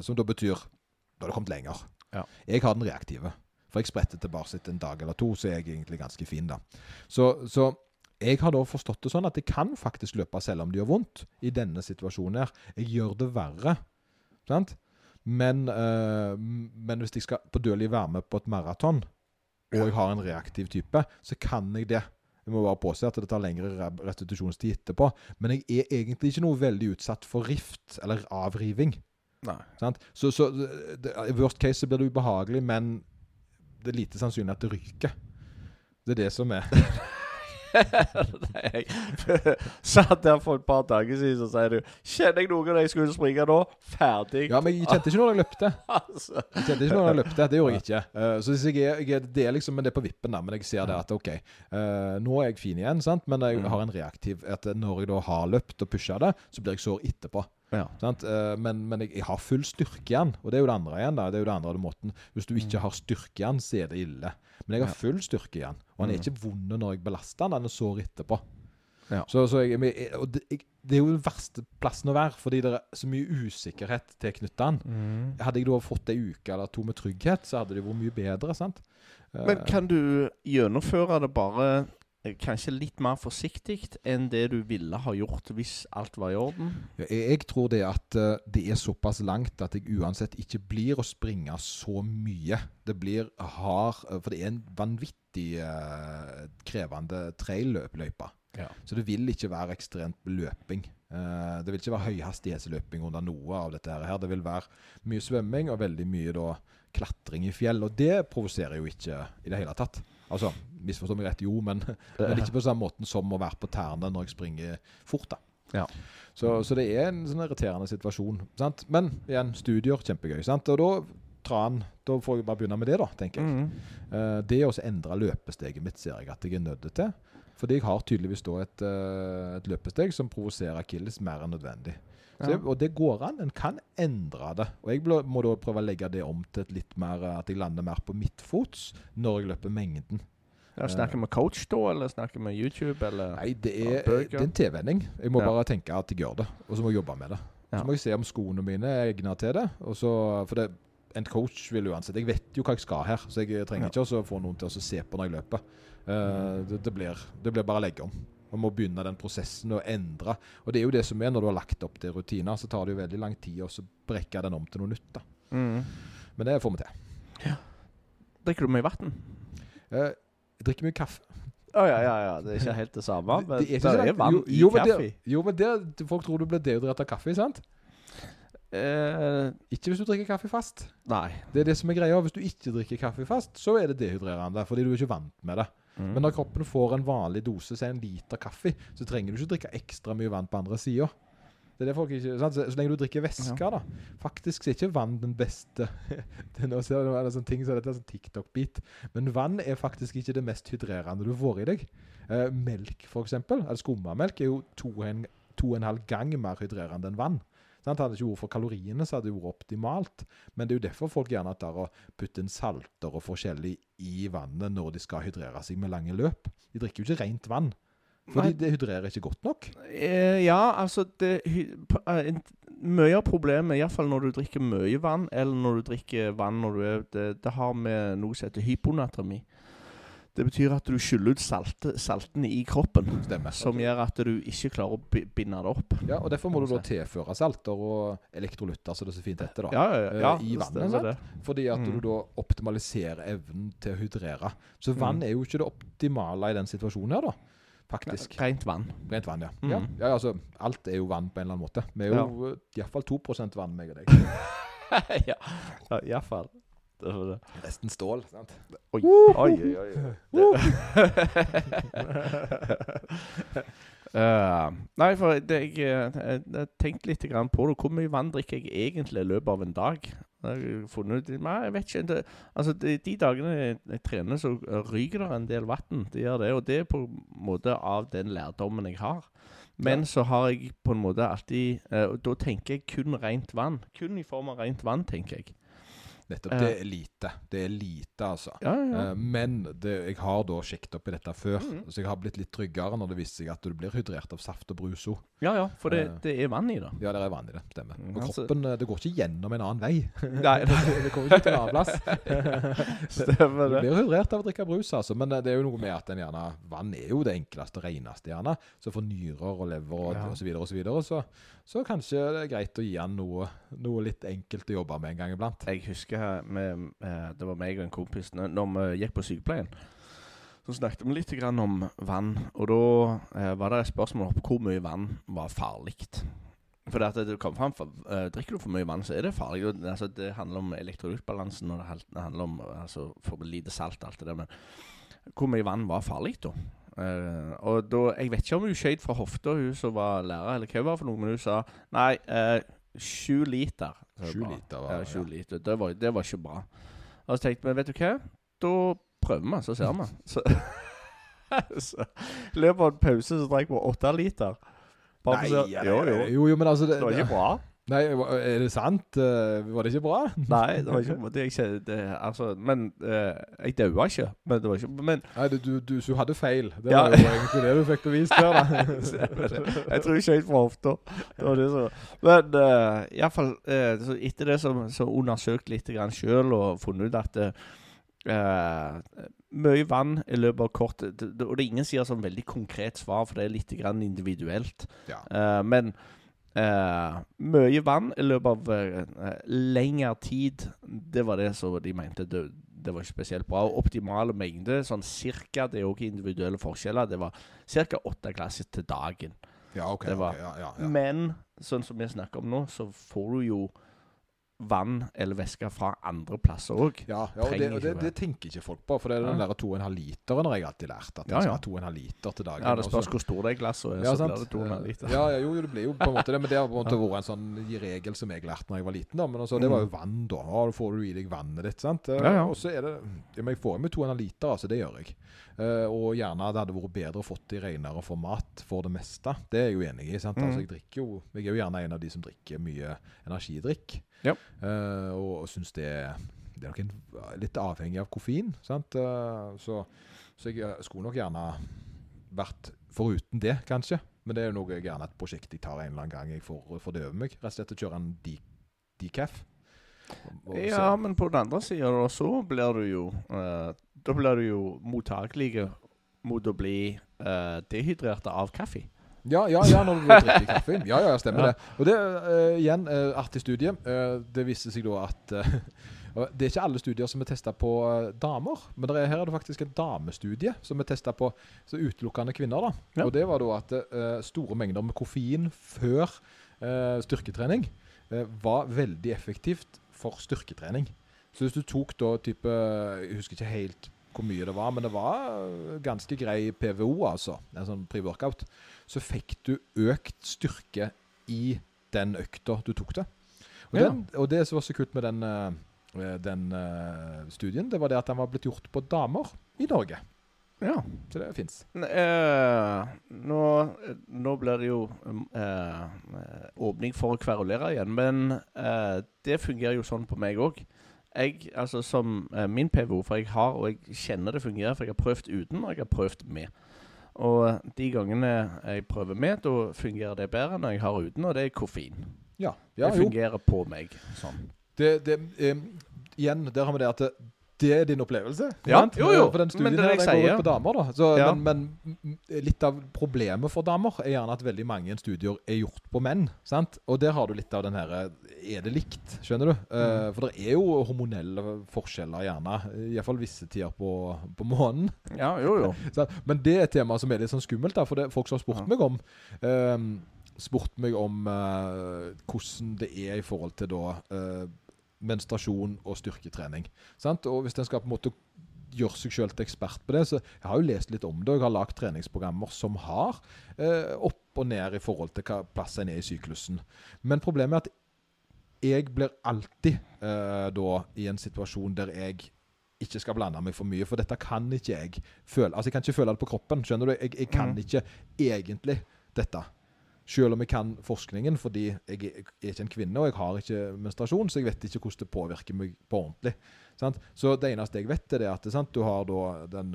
som da betyr Da har du kommet lenger. Ja. Jeg har den reaktive. For jeg spretter tilbake etter en dag eller to, så er jeg egentlig ganske fin, da. Så, så jeg har da forstått det sånn at jeg kan faktisk løpe selv om det gjør vondt i denne situasjonen her. Jeg gjør det verre. Sant? Men, eh, men hvis jeg skal på dødelig være med på et maraton, og jeg har en reaktiv type, så kan jeg det. Jeg må bare påse at det tar lengre re- restitusjonstid etterpå. Men jeg er egentlig ikke noe veldig utsatt for rift eller avriving. Så, så I worst case så blir det ubehagelig, men det er lite sannsynlig at det ryker. Det er det som er [LAUGHS] [LAUGHS] satt der for et par dager siden, så sier du 'Kjenner jeg noen jeg skulle springe nå?' Ferdig. Ja, men jeg kjente ikke når jeg løpte. [LAUGHS] altså. Jeg kjente ikke når jeg løpte, Det gjorde jeg ikke. Eh, så jeg jeg er, det er liksom, men det er på vippen, da. Men jeg ser det at OK, eh, nå er jeg fin igjen, sant? men jeg Mm. har en reaktiv at når jeg da har løpt og pusha det, så blir jeg sår etterpå. Ja. Sant? Eh, men men jeg, jeg har full styrke igjen, og det er jo det andre igjen. da, det er jo det andre måten. Hvis du ikke har styrke igjen, så er det ille. Men jeg har Mm. Full styrke igjen, og han er Mm. ikke vond når jeg belaster han, han er sår etterpå. Ja. Så, så jeg, og det, jeg, det er jo den verste plassen å være, fordi det er så mye usikkerhet tilknyttet den. Mm. Hadde jeg da fått ei uke eller to med trygghet, så hadde det vært mye bedre. sant? Men Eh, kan du gjennomføre det bare eh, kanskje litt mer forsiktig enn det du ville ha gjort hvis alt var i orden? Jeg, jeg tror det at uh, det er såpass langt at jeg uansett ikke blir å springe så mye. Det blir hard eh, For det er en vanvittig uh, krevende trailløype. Ja. Så det vil ikke være ekstremt løping. Uh, det vil ikke være høyhastighetsløping under noe av dette her. Det vil være mye svømming og veldig mye da klatring i fjell. Og det provoserer jo ikke i det hele tatt. Altså, misforstå meg rett, jo, men, [LAUGHS] men ikke på samme måten som å være på tærne når jeg springer fort. da. Ja. Så, så det er en sånn irriterende situasjon. Sant? Men igjen, studier, kjempegøy. Sant? Og da tran, da får jeg bare begynne med det, da, tenker jeg. Mm. Uh, det å endre løpesteget mitt ser jeg at jeg er nødt til. Fordi jeg har tydeligvis da et, eh, et løpesteg som provoserer akilles mer enn nødvendig. Så, Ja. og det går an. En kan endre det. Og jeg må da prøve å legge det om til et litt mer eh, at jeg lander mer på midtfots når jeg løper mengden. Ja, snakker vi coach da, eller snakker vi YouTube, eller Nei, det er, det er en tilvenning. Jeg må Ja. bare tenke at jeg gjør det, og så må jeg jobbe med det. Så må jeg se om skoene mine er egnet til det. Og så, for det, en coach vil uansett Jeg vet jo hva jeg skal her, så jeg trenger ikke å få noen til å se på når jeg løper. Eh, det, det, blir, det blir bare å legge om. Man må begynne den prosessen og endre. Og det er jo det som er når du har lagt opp til rutiner, så tar det jo veldig lang tid å så brekke den om til noe nytt. da. mm. Men det får vi til. Drikker du mye vann? Uh, jeg drikker mye kaffe. Å ja, ja, ja. Det er ikke helt det samme, men det er, ikke sånn- vann jo, i jo, kaffe. Jo, men det, folk tror du blir dehydrert av kaffe, sant? Eh, Ikke hvis du drikker kaffe fast. nei. Det er det som er greia. Hvis du ikke drikker kaffe fast, så er det dehydrerende, fordi du er ikke vant med det. Mm. Men når kroppen får en vanlig dose, så er en liter kaffe, så trenger du ikke drikke ekstra mye vann på andre sida. Det er det folk ikke, sant? Så, lenge du drikker væske, da. Faktisk så er ikke vann den beste [LAUGHS] det nå ser du, sånne ting, så dette er sånn TikTok-bit. Men vann er faktisk ikke det mest hydrerende du får i deg. Eh, melk, eksempel, eller skummamelk, er jo to og en, to og en halv gang mer hydrerende enn vann. Sant? Hadde det ikke vært for kaloriene, så hadde det vært optimalt. Men det er jo derfor folk gjerne tar og putter inn salter og forskjellig i vannet når de skal hydrere seg med lange løp. De drikker jo ikke rent vann. Fordi Nei. det hydrerer ikke godt nok. Eh, ja, altså det, eh, Mye av problemet, iallfall når du drikker mye vann, eller når du drikker vann når du er Det, det har med noe som heter hyponatremi. Det betyr at du skyller ut salte, saltene i kroppen, Stemmer. som gjør at du ikke klarer å binde det opp. Ja, og Derfor må du da tilføre salter og elektrolytter, som det så fint heter. da. Ja, ja, ja, Eh, i vannet, sant? det. Fordi at Mm. du da optimaliserer evnen til å hydrere. Så vann Mm. er jo ikke det optimale i den situasjonen her, da. Faktisk. Rent vann. Rent vann, ja. Mm. ja. Ja, altså, Alt er jo vann på en eller annen måte. Vi er jo ja. iallfall 2 vann, meg og deg. [LAUGHS] ja, ja iallfall. Det var det. Resten stål. sant? Oi, oi, oi. oi. [LAUGHS] Eh, nei, for det, jeg, eh, jeg, jeg tenkte litt grann på det. Hvor mye vann drikker jeg egentlig i løpet av en dag? Jeg har funnet ut, nei, jeg vet ikke. Det, altså, de, de dagene jeg, jeg trener, så ryker det en del vann. Det gjør det, og det er på en måte av den lærdommen jeg har. Men så har jeg på en måte alltid eh, og Da tenker jeg kun rent vann. Kun i form av rent vann, tenker jeg. Nettopp. Det er lite. Det er lite, altså. Ja, ja, ja. Eh, men det, jeg har da sjekket opp i dette før, Mhm. så jeg har blitt litt tryggere når det viser seg at du blir hydrert av saft og brus òg. ja, ja, for det, Eh. det er vann i det. Ja, det er vann i det. Stemmer. Mm, Og altså- kroppen eh, Det går ikke gjennom en annen vei. [LAUGHS] Nei, det kommer ikke til en annen plass. [LAUGHS] Stemmer det. Du blir hydrert av å drikke brus, altså. Men det er jo noe med at en gjerne Vann er jo det enkleste og reneste, gjerne. Så for nyrer og lever og, og så videre og så videre, så, så kanskje det er greit å gi han noe, noe litt enkelt å jobbe med en gang iblant. Jeg husker her med, eh, det var meg og en kompis når vi gikk på sykepleien. Så snakket vi litt om vann, og da eh, var det et spørsmål om hvor mye vann var farlig. For det, det kom frem, for, eh, Drikker du for mye vann, så er det farlig. Altså, det handler om elektrolyttbalansen, og det handler om altså, for lite salt og alt det der. Men hvor mye vann var farlig, da? Eh, og da, Jeg vet ikke om hun skøyt fra hofta, hun som var lærer, eller hva det var for noe, men hun sa nei, sju sju liter. Sju liter var ja, sju ja. liter. Det var, det var ikke bra. Og så tenkte vi, vet du hva? Da prøver vi, så ser vi. [LAUGHS] Så, [LAUGHS] så løpet av en pause så drakk vi åtte liter. Se- jo, jo. Jo, jo, men altså det, Det var ikke bra. Nei, er det sant? Eh, Var det ikke bra? [LAUGHS] Nei, det var ikke det kjente, det, altså, Men uh, jeg daua ikke. Men det var ikke Men Nei, du, du, du, du hadde feil. Det Ja. var jo egentlig det du fikk bevist her, da. [LAUGHS] jeg tror ikke helt for hofta. Men uh, iallfall uh, etter det så, så undersøkt litt sjøl og funnet ut at uh, mye vann i løpet av kort Og det er ingen som gir sånn veldig konkret svar, for det er litt grann individuelt. Ja. Uh, men eh, mye vann i løpet av eh, lengre tid, det var det som de mente det, det var ikke spesielt bra. Optimale mengde, sånn cirka, det er òg individuelle forskjeller, det var ca. åtte glasser til dagen. Ja, ok. Det var- okay ja, ja, ja. Men sånn som vi snakker om nå, så får du jo vann eller væske fra andre plasser òg. Ja, ja og, det, og det, det tenker ikke folk på. For det er den Ja. der 2,5 literen har jeg alltid lært. At Ja, ja. skal ha 2,5 liter til dagen. Ja, det spørs hvor stor det glasset er, Ja, så sant. blir det 200 liter. Ja, ja, jo, jo, det blir jo på en måte det. Men det har på en måte vært en sånn regel som jeg lærte da jeg var liten. da Men altså, det var jo vann, da. Da får du i deg vannet ditt. sant? Eh, Mm. Ja, ja. Og så er det Men jeg får i en 2,5 liter, altså. Det gjør jeg. Uh, og gjerne det hadde vært bedre å fått i renere format for det meste. Det er jeg jo enig i. sant? Mhm. Altså, jeg jo Jeg er jo gjerne en av de som drikker mye energidrikk. Ja. Uh, og og syns det er det er nok en, litt avhengig av koffein. sant? Uh, så, så jeg eh, skulle nok gjerne vært foruten det, kanskje. Men det er jo noe gjerne et prosjekt jeg tar en eller annen gang jeg får fordøve meg. Rett og slett å kjøre en de- decaf. Ja, men på den andre sida så blir du jo uh, Da blir du jo mottakelig mot å bli eh, dehydrert av kaffe. Ja, ja, ja, når du drikker [LAUGHS] kaffe. Ja, ja, stemmer Ja. det. Og det uh, igjen, uh, artig studie. Uh, det viste seg da at [LAUGHS] Det er ikke alle studier som er testa på damer, men er, her er det faktisk en damestudie som er testa på så utelukkende kvinner. da. Ja. Og Det var da at store mengder med koffein før styrketrening var veldig effektivt for styrketrening. Så hvis du tok da type Jeg husker ikke helt hvor mye det var, men det var ganske grei PVO, altså. En sånn pre-workout så fikk du økt styrke i den økta du tok det. Og, Ja. den, og det som var så kult med den, eh, den eh, studien, det var det at den var blitt gjort på damer i Norge. Ja. Så det fins. nå, nå blir det jo eh, eh, åpning for å kverulere igjen, men eh, det fungerer jo sånn på meg òg. Jeg, altså som eh, min PVO, for jeg har, og jeg kjenner det fungerer, for jeg har prøvd uten, og jeg har prøvd med. Og de gangene jeg prøver med, da fungerer det bedre når jeg har uten, og det er koffein. Ja, ja det jo. fungerer på meg sånn. Det, det, um, igjen, der har vi det at det, det er din opplevelse. Ja, sant? jo, jo, For den men studien det er her, det den jeg går ut på damer, da. Så, Ja. men, men litt av problemet for damer er gjerne at veldig mange studier er gjort på menn. sant? Og der har du litt av den her Er det likt? Skjønner du? Mm. Uh, for det er jo hormonelle forskjeller, gjerne. Iallfall visse tider på, på måneden. Ja, jo, jo. [LAUGHS] Så, Men det er et tema som er litt sånn skummelt, da, for det er folk som har spurt Ja. meg om uh, Spurt meg om uh, hvordan det er i forhold til da eh, menstruasjon og styrketrening. Sant? Og hvis en skal på en måte gjøre seg sjøl til ekspert på det, så jeg har jo lest litt om det, og jeg har lagd treningsprogrammer som har eh, opp og ned i forhold til hva plass en er i syklusen. Men problemet er at jeg blir alltid eh, da i en situasjon der jeg ikke skal blande meg for mye, for dette kan ikke jeg føle. Altså, jeg kan ikke føle det på kroppen, skjønner du? Jeg, jeg kan Mhm. ikke egentlig dette. Selv om jeg kan forskningen, fordi jeg er ikke en kvinne og jeg har ikke menstruasjon, så jeg vet ikke hvordan det påvirker meg på ordentlig. Sant? Så det eneste jeg vet, er det at sant, du har den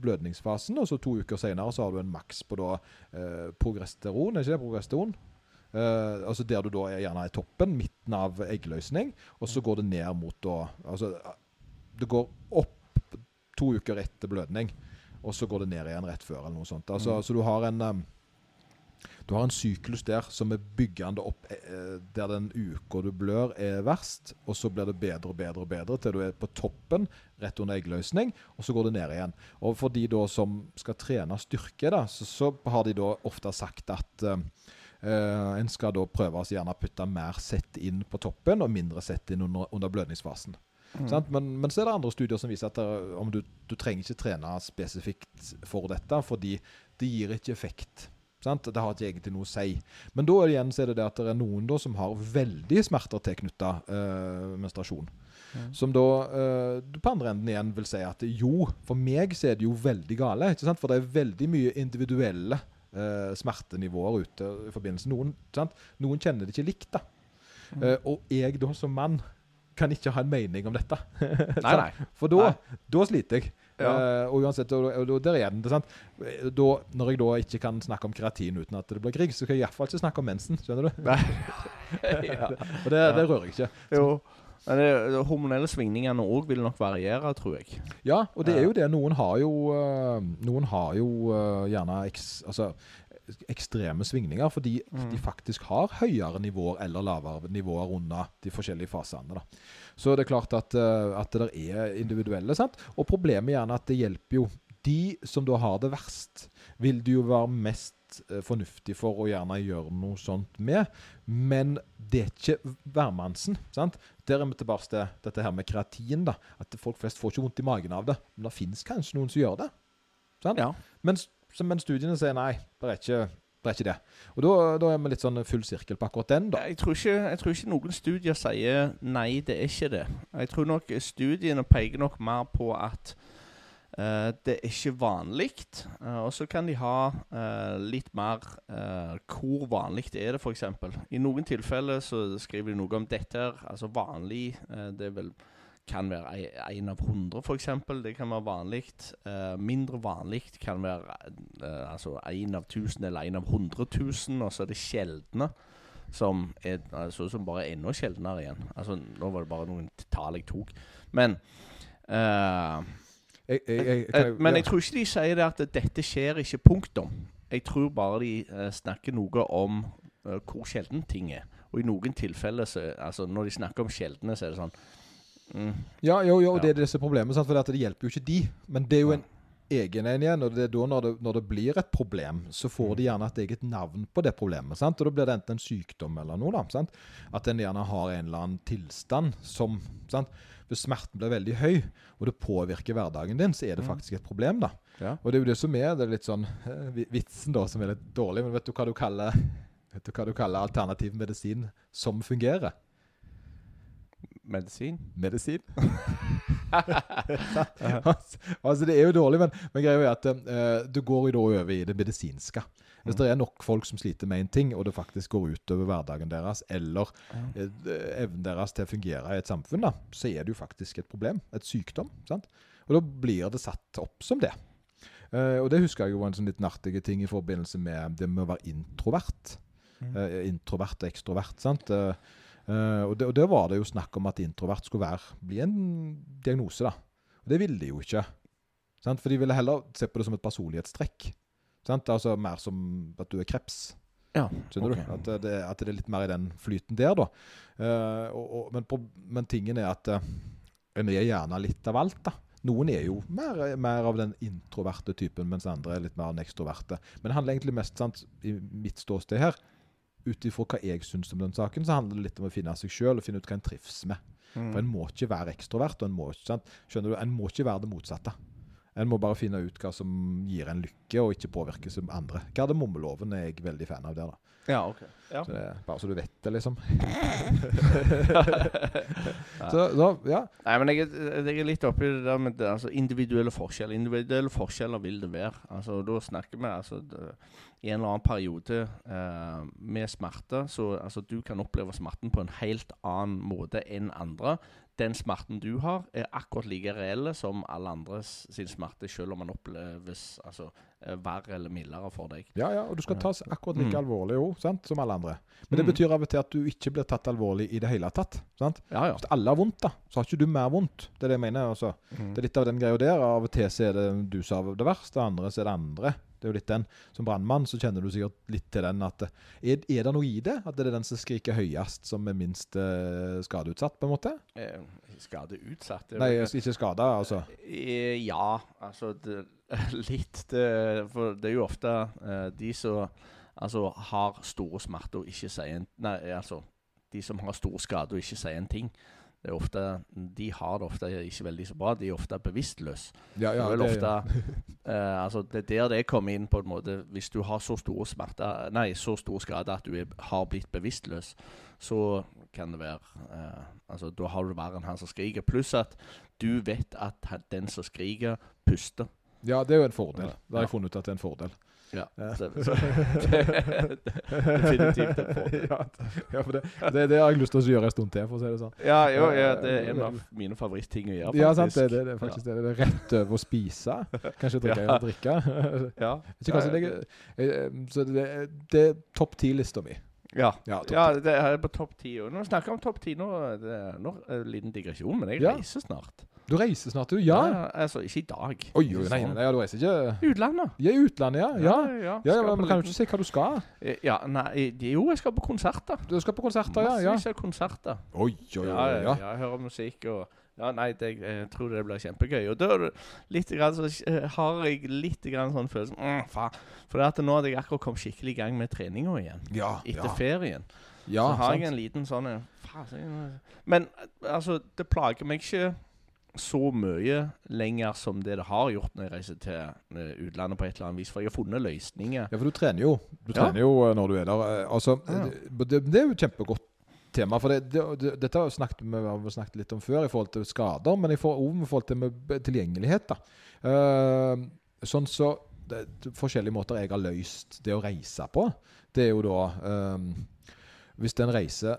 blødningsfasen, og så to uker senere så har du en maks på da eh, progesteron, er ikke det progesteron? Eh, altså Der du da er gjerne i toppen, midten av eggløsning, og så går det ned mot da Altså det går opp to uker etter blødning, og så går det ned igjen rett før, eller noe sånt. Altså, Mm. Så du har en um, du har en syklus der som er byggende opp eh, der den uka du blør, er verst. Og så blir det bedre og bedre og bedre til du er på toppen, rett under eggløsning. Og så går det ned igjen. Og for de da som skal trene styrke, da, så, så har de da ofte sagt at eh, eh, en skal da prøve å gjerne putte mer sett inn på toppen og mindre sett inn under, under blødningsfasen. Mm. Sant? Men, men så er det andre studier som viser at det, om du, du trenger ikke trene spesifikt for dette, fordi det gir ikke effekt. Sant? Det har ikke egentlig noe å si. Men da igjen så er det det at det er noen da som har veldig smerter tilknytta øh, menstruasjon. Ja. Som da øh, på andre enden igjen vil si at jo, for meg så er det jo veldig gale. ikke sant? For det er veldig mye individuelle øh, smertenivåer ute i forbindelse. Noen, sant? Noen kjenner det ikke likt. da. Eh, og jeg da som mann kan ikke ha en mening om dette. Nei, nei. [LAUGHS] For da, Nei. da sliter jeg. Ja. Uh, og uansett, og, og, og der er den? Da, når jeg da ikke kan snakke om keratin uten at det blir krig, så kan jeg iallfall ikke snakke om mensen. Skjønner du? [LAUGHS] Ja. Og det, det rører jeg ikke. Jo. Men det, hormonelle svingningene òg vil nok variere, tror jeg. Ja, og det er jo det. Noen har jo, eh, noen har jo eh, gjerne eks, altså, ekstreme svingninger fordi Mm. de faktisk har høyere nivåer eller lavere nivåer under de forskjellige fasene. Da. Så det er klart at, eh, at det er individuelle. Sant? Og problemet er gjerne at det hjelper jo de som da har det verst, vil det jo være mest eh, fornuftig for å gjerne gjøre noe sånt med. Men det er ikke hvermannsen. sant? Der er vi tilbake til dette her med kreatin. da, At folk flest får ikke vondt i magen av det. Men det finnes kanskje noen som gjør det. sant? Ja. Mens, men studiene sier nei, det er ikke det. Er ikke det. Og da, da er vi litt sånn full sirkel på akkurat den. da. Jeg tror, ikke, jeg tror ikke noen studier sier nei, det er ikke det. Jeg tror nok studiene peker nok mer på at uh, det er ikke vanlig. Uh, og så kan de ha uh, litt mer eh, Hvor vanlig er det, f.eks.? I noen tilfeller så skriver de noe om dette. Altså vanlig eh, Det er vel kan være én av hundre, f.eks. Det kan være vanlig. Uh, mindre vanlig kan være uh, altså én av tusen eller én av hundre tusen. Og så er det sjeldne som er altså, som bare er enda sjeldnere igjen. Altså, nå var det bare noen tall jeg tok. Men uh, Jeg, jeg, jeg, eh, Men jeg tror ikke de sier det at dette skjer ikke, punktum. Jeg tror bare de uh, snakker noe om uh, hvor sjelden ting er. Og i noen tilfeller, så, altså når de snakker om sjeldne, så er det sånn mm, Ja, jo, jo, det er disse problemene, sant? for det, at det hjelper jo ikke de. Men det er jo en egen en igjen, og det er da når det, når det blir et problem, så får de gjerne et eget navn på det problemet. sant? Og da blir det enten en sykdom eller noe. da, sant? At en gjerne har en eller annen tilstand som sant? Hvis smerten blir veldig høy, og det påvirker hverdagen din, så er det Mm. faktisk et problem. da. Ja. Og det er jo det som er det er litt sånn eh, vitsen, da, som er litt dårlig. Men vet du hva du kaller, vet du hva du kaller alternativ medisin som fungerer? Medisin. Medisin. [LAUGHS] [LAUGHS] altså, det er jo dårlig, men, men greia er at uh, du går jo da over i det medisinske. Hvis det er nok folk som sliter med en ting, og det faktisk går utover hverdagen deres, eller eh, evnen deres til å fungere i et samfunn, da, så er det jo faktisk et problem. Et sykdom. sant? Og da blir det satt opp som det. Uh, og det husker jeg jo var en sånn litt artig ting i forbindelse med det med å være introvert. Eh, introvert og ekstrovert. sant? Eh, eh, og, det, og der var det jo snakk om at introvert skulle være, bli en diagnose. da. Og det ville de jo ikke. Sant? For de ville heller se på det som et personlighetstrekk. Sant? Altså mer som at du er kreps. Ja, Skjønner okay. du? At det, at det er litt mer i den flyten der, da. Uh, og, og, men, men tingen er at uh, en er gjerne litt av alt, da. Noen er jo mer, mer av den introverte typen, mens andre er litt mer den ekstroverte. Men det handler egentlig mest, sant, i mitt ståsted her, ut ifra hva jeg syns om den saken, så handler det litt om å finne seg sjøl og finne ut hva en trives med. Mm. For en må ikke være ekstrovert, og en må, ikke- sant? Skjønner du? En må ikke være det motsatte. En må bare finne ut hva som gir en lykke, og ikke påvirkes som andre. Kardemommeloven er jeg veldig fan av der, da. Ja, ok. Ja. Så det er bare så du vet det, liksom. [LAUGHS] så, så, ja. Nei, men jeg, jeg er litt oppi det der med det, altså, individuelle forskjeller. Individuelle forskjeller vil det være. Altså, da snakker vi altså det, I en eller annen periode eh, med smerte så altså, Du kan oppleve smerten på en helt annen måte enn andre. Den smerten du har, er akkurat like reell som alle andres sin smerte, selv om den oppleves altså, eh, verre eller mildere for deg. ja, ja, og du skal tas akkurat like Mm. alvorlig jo, sant, som alle andre. Men det Mm. betyr av og til at du ikke blir tatt alvorlig i det hele tatt. sant? Ja, ja. Hvis alle har vondt, da, så har ikke du mer vondt. Det er det jeg mener. altså. Mm. Det er litt av den greia der. Av og til så er det du som har det verste, og andre så er det andre. Det er jo litt den. Som brannmann så kjenner du sikkert litt til den at er, er det noe i det? At det er den som skriker høyest, som er minst uh, skadeutsatt, på en måte? Eh, Skadeutsatt Nei, ikke skada, altså. Eh, Ja, altså det, [LAUGHS] Litt. Det, for det er jo ofte eh, de som altså, har store smerter og ikke sier en Nei, altså De som har stor skade og ikke sier en ting. Det er ofte, De har det ofte ikke veldig så bra. De er ofte bevisstløse. Ja, ja, det det- ofte [LAUGHS] eh, altså Det er der det kommer inn, på en måte. Hvis du har så store smerter Nei, så store skader at du er, har blitt bevisstløs, så kan det være eh, Altså, da har du verre enn han som skriker. Pluss at du vet at den som skriker, puster. Ja, det er jo en fordel. Det har jeg funnet ut at det er en fordel. Ja, så, så, [LAUGHS] definitivt en fordel. ja, for det, det, det har jeg lyst til å gjøre en stund til, for å si det sånn. Ja, jo, ja, det er en av mine favorittting å gjøre, faktisk. Ja, sant, det, det, det er faktisk det. Det er rett over å spise. Kanskje [LAUGHS] drikke Ja. og drikke. Ja. Eh, Så det, det er topp ti-lista mi. Ja. Ja, ja, det er på topp ti. Nå snakker vi om topp ti nå, det er en liten digresjon, men jeg Ja. reiser snart. Du reiser snart, du? Ja? Altså, ikke i dag. Oi, oi, nei, nei, ja, du reiser ikke Utlandet. Ja, utlandet, ja. Ja, ja. ja, ja men kan du ikke si hva du skal? Eh, Ja, nei, jo, jeg skal på konserter. Du skal på konserter, ja? ja. Massevis av konserter. Oi, oi, oi. Ja, ja, ja. ja, jeg hører musikk og ja, Nei, det, jeg tror det blir kjempegøy. Og da litt grann, så eh, har jeg litt grann sånn følelse mm, faen. For det at nå hadde jeg akkurat kommet skikkelig i gang med treninga igjen. Ja, Etter ja. ferien. ja så har sant. jeg en liten sånn eh, faen, Men eh, altså, det plager meg ikke så mye lenger som det det har gjort når jeg reiser til eh, utlandet på et eller annet vis. For jeg har funnet løsninger. Ja, for du trener jo. Du Ja. trener jo eh, når du er der. Eh, Altså, Ja. det, det, er jo et kjempegodt tema. For det, det, det, dette har vi snakket, vi har snakket litt om før i forhold til skader, men i forhold, i forhold til med tilgjengelighet. Eh, sånn så det, det, Forskjellige måter jeg har løst det å reise på, det er jo da um, Hvis en reiser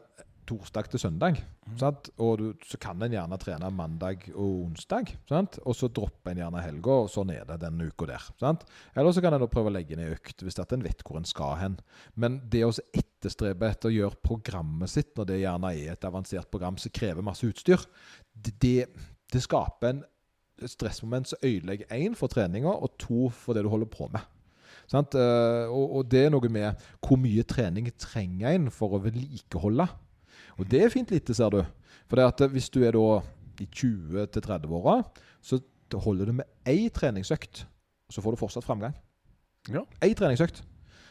torsdag til søndag, sant? og du, så kan en gjerne trene mandag og onsdag. Sant? Og så dropper en gjerne helga, og sånn er det den uka der. Sant? Eller så kan en prøve å legge ned økt hvis en vet hvor en skal hen. Men det å etterstrebe etter å gjøre programmet sitt, når det gjerne er et avansert program som krever masse utstyr, det, det, skaper en stressmoment som ødelegger én for treninga, og to for det du holder på med. Sant? Eh, og det er noe med hvor mye trening trenger en for å vedlikeholde. Og det er fint lite, ser du. For det at hvis du er da i 20-30-åra, så holder du med én treningsøkt, så får du fortsatt framgang. Ja. Én treningsøkt.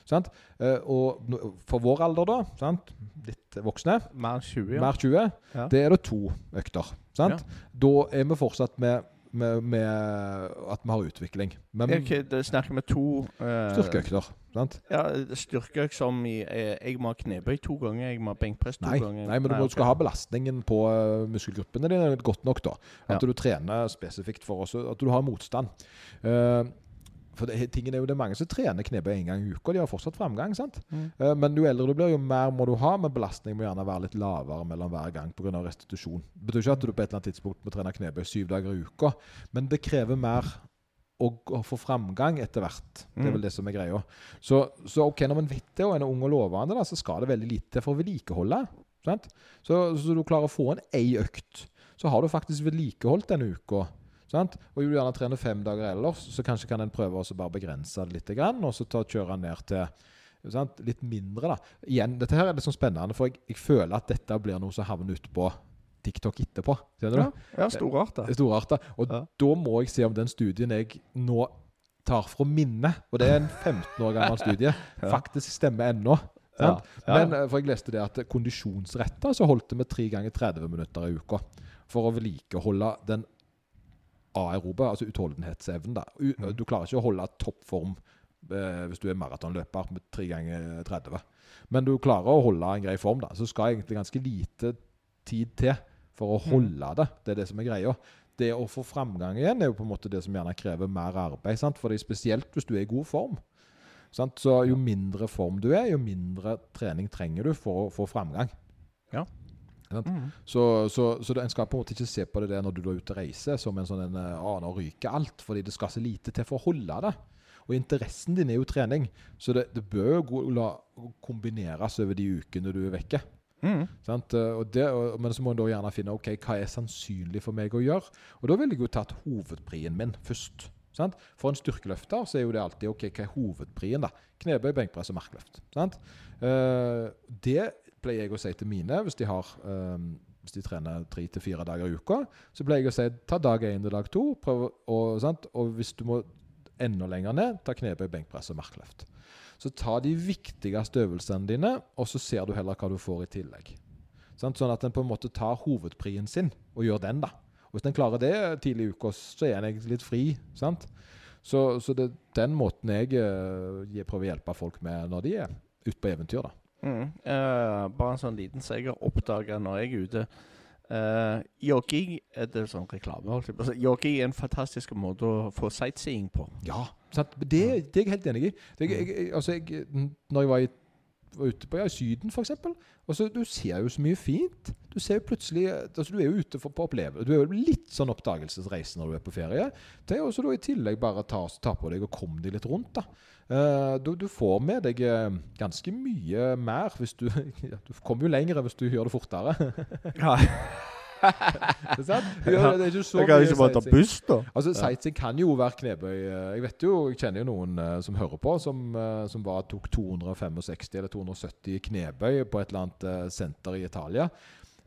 Sant? Eh, og for vår alder, da, sant? litt voksne, Mer 20, ja. mer 20, Ja. det er det to økter. Sant? Da er vi fortsatt med, med, med at vi har utvikling. Men okay, det snakker vi to uh, styrkeøkter. Sant? Ja, styrkeøkt som i eh, Jeg må ha knebøy to ganger, jeg må ha benkpress to Nei, ganger. nei, men du nei, ok. skal ha belastningen på uh, muskelgruppene dine godt nok. da. At Ja. du trener spesifikt for også, at du har motstand. Eh, for det, tingen er jo det er mange som trener knebøy en gang i uka, de har fortsatt framgang. sant? Mm. Uh, men jo eldre du blir, jo mer må du ha, men belastningen må gjerne være litt lavere mellom hver gang pga. restitusjon. Det betyr ikke at du på et eller annet tidspunkt må trene knebøy syv dager i uka, men det krever mer å, å få framgang etter hvert. Det er Mm. vel det som er greia. Så, så ok, når man vet det, og en er ung og lovende, da, så skal det veldig lite for å vedlikeholde. Så, så du klarer å få en ei økt, så har du faktisk vedlikeholdt denne uka. Sant? Og jo gjerne trener fem dager ellers, så kanskje kan en prøve å bare begrense det litt, og så ta, kjøre ned til sant? litt mindre. da. Igjen, Dette her er litt sånn spennende, for jeg, jeg føler at dette blir noe som havner ute på TikTok etterpå. Ser du? Ja, ja storart, da. Det er storarta. Og Ja. da må jeg se om den studien jeg nå tar fra minne, og det er en 15 år gammel studie, Ja. faktisk stemmer ennå. Ja. Men eh, for jeg leste det at kondisjonsretter så holdt det med tre ganger 30 minutter i uka. For å vedlikeholde den aerobe, altså utholdenhetsevnen. da. U Mm. Du klarer ikke å holde toppform eh, hvis du er maratonløper med tre ganger 30. Men du klarer å holde en grei form. da. Så skal egentlig ganske lite tid til for å Mm. holde det. Det er det som er greia. Det å få framgang igjen er jo på en måte det som gjerne krever mer arbeid. sant? For det er spesielt hvis du er i god form. Sant? Så jo mindre form du er, jo mindre trening trenger du for å få framgang. Mm. Så, så, så en skal på en måte ikke se på det der når du er ute og reiser som en sånn en, Å, nå ryker alt. Fordi det skal så lite til for å holde det. Og interessen din er jo trening, så det, det bør gå, la, kombineres over de ukene du er vekke. Mm. Eh, det, og, men så må en da gjerne finne ok, hva er sannsynlig for meg å gjøre. Og da ville jeg jo tatt hovedprien min først. Sant? For en styrkeløfter så er jo det alltid ok, hva er hovedprien. da? Knebøy, benkpress og markløft. Sant? Eh, det pleier jeg å si til mine hvis de, har, um, hvis de trener tre til fire dager i uka. Så pleier jeg å si ta dag én til dag to. Prøv, og, og hvis du må enda lenger ned, ta knebøy, benkpress og markløft. Så ta de viktigste øvelsene dine, og så ser du heller hva du får i tillegg. Sånn at en på en måte tar hovedprien sin og gjør den, da. Og Hvis en klarer det tidlig i uka, så er en egentlig litt fri. sant? Så, så det er den måten jeg, eh, jeg prøver å hjelpe folk med når de er ute på eventyr. da. Mm. Uh, bare en sånn liten som jeg har oppdaga når jeg er ute. Uh, jogging er det sånn reklame. Jogging er en fantastisk måte å få sightseeing på. Ja? Det, det er jeg helt enig i. Det, jeg, jeg, altså jeg, når jeg var, i, var ute på ja, i Syden, f.eks. Altså, du ser jo så mye fint. Du ser jo plutselig altså, Du er jo ute for, på opplevelse. Du er jo litt sånn oppdagelsesreise når du er på ferie. Det er også da i tillegg bare ta, ta på deg og komme deg litt rundt. da. Uh, du, du får med deg eh, ganske mye mer hvis du [LAUGHS] ja, Du kommer jo lenger hvis du gjør det fortere. Ja. [LAUGHS] [LAUGHS] Det er sant? Det er ikke så Jeg kan ikke bare ta buss, da. Altså, Sightseeing kan jo være knebøy. Eh, Jeg vet jo, jeg kjenner jo noen eh, som hører på, som, eh, som bare tok 265 eller 270 knebøy på et eller annet senter i Italia.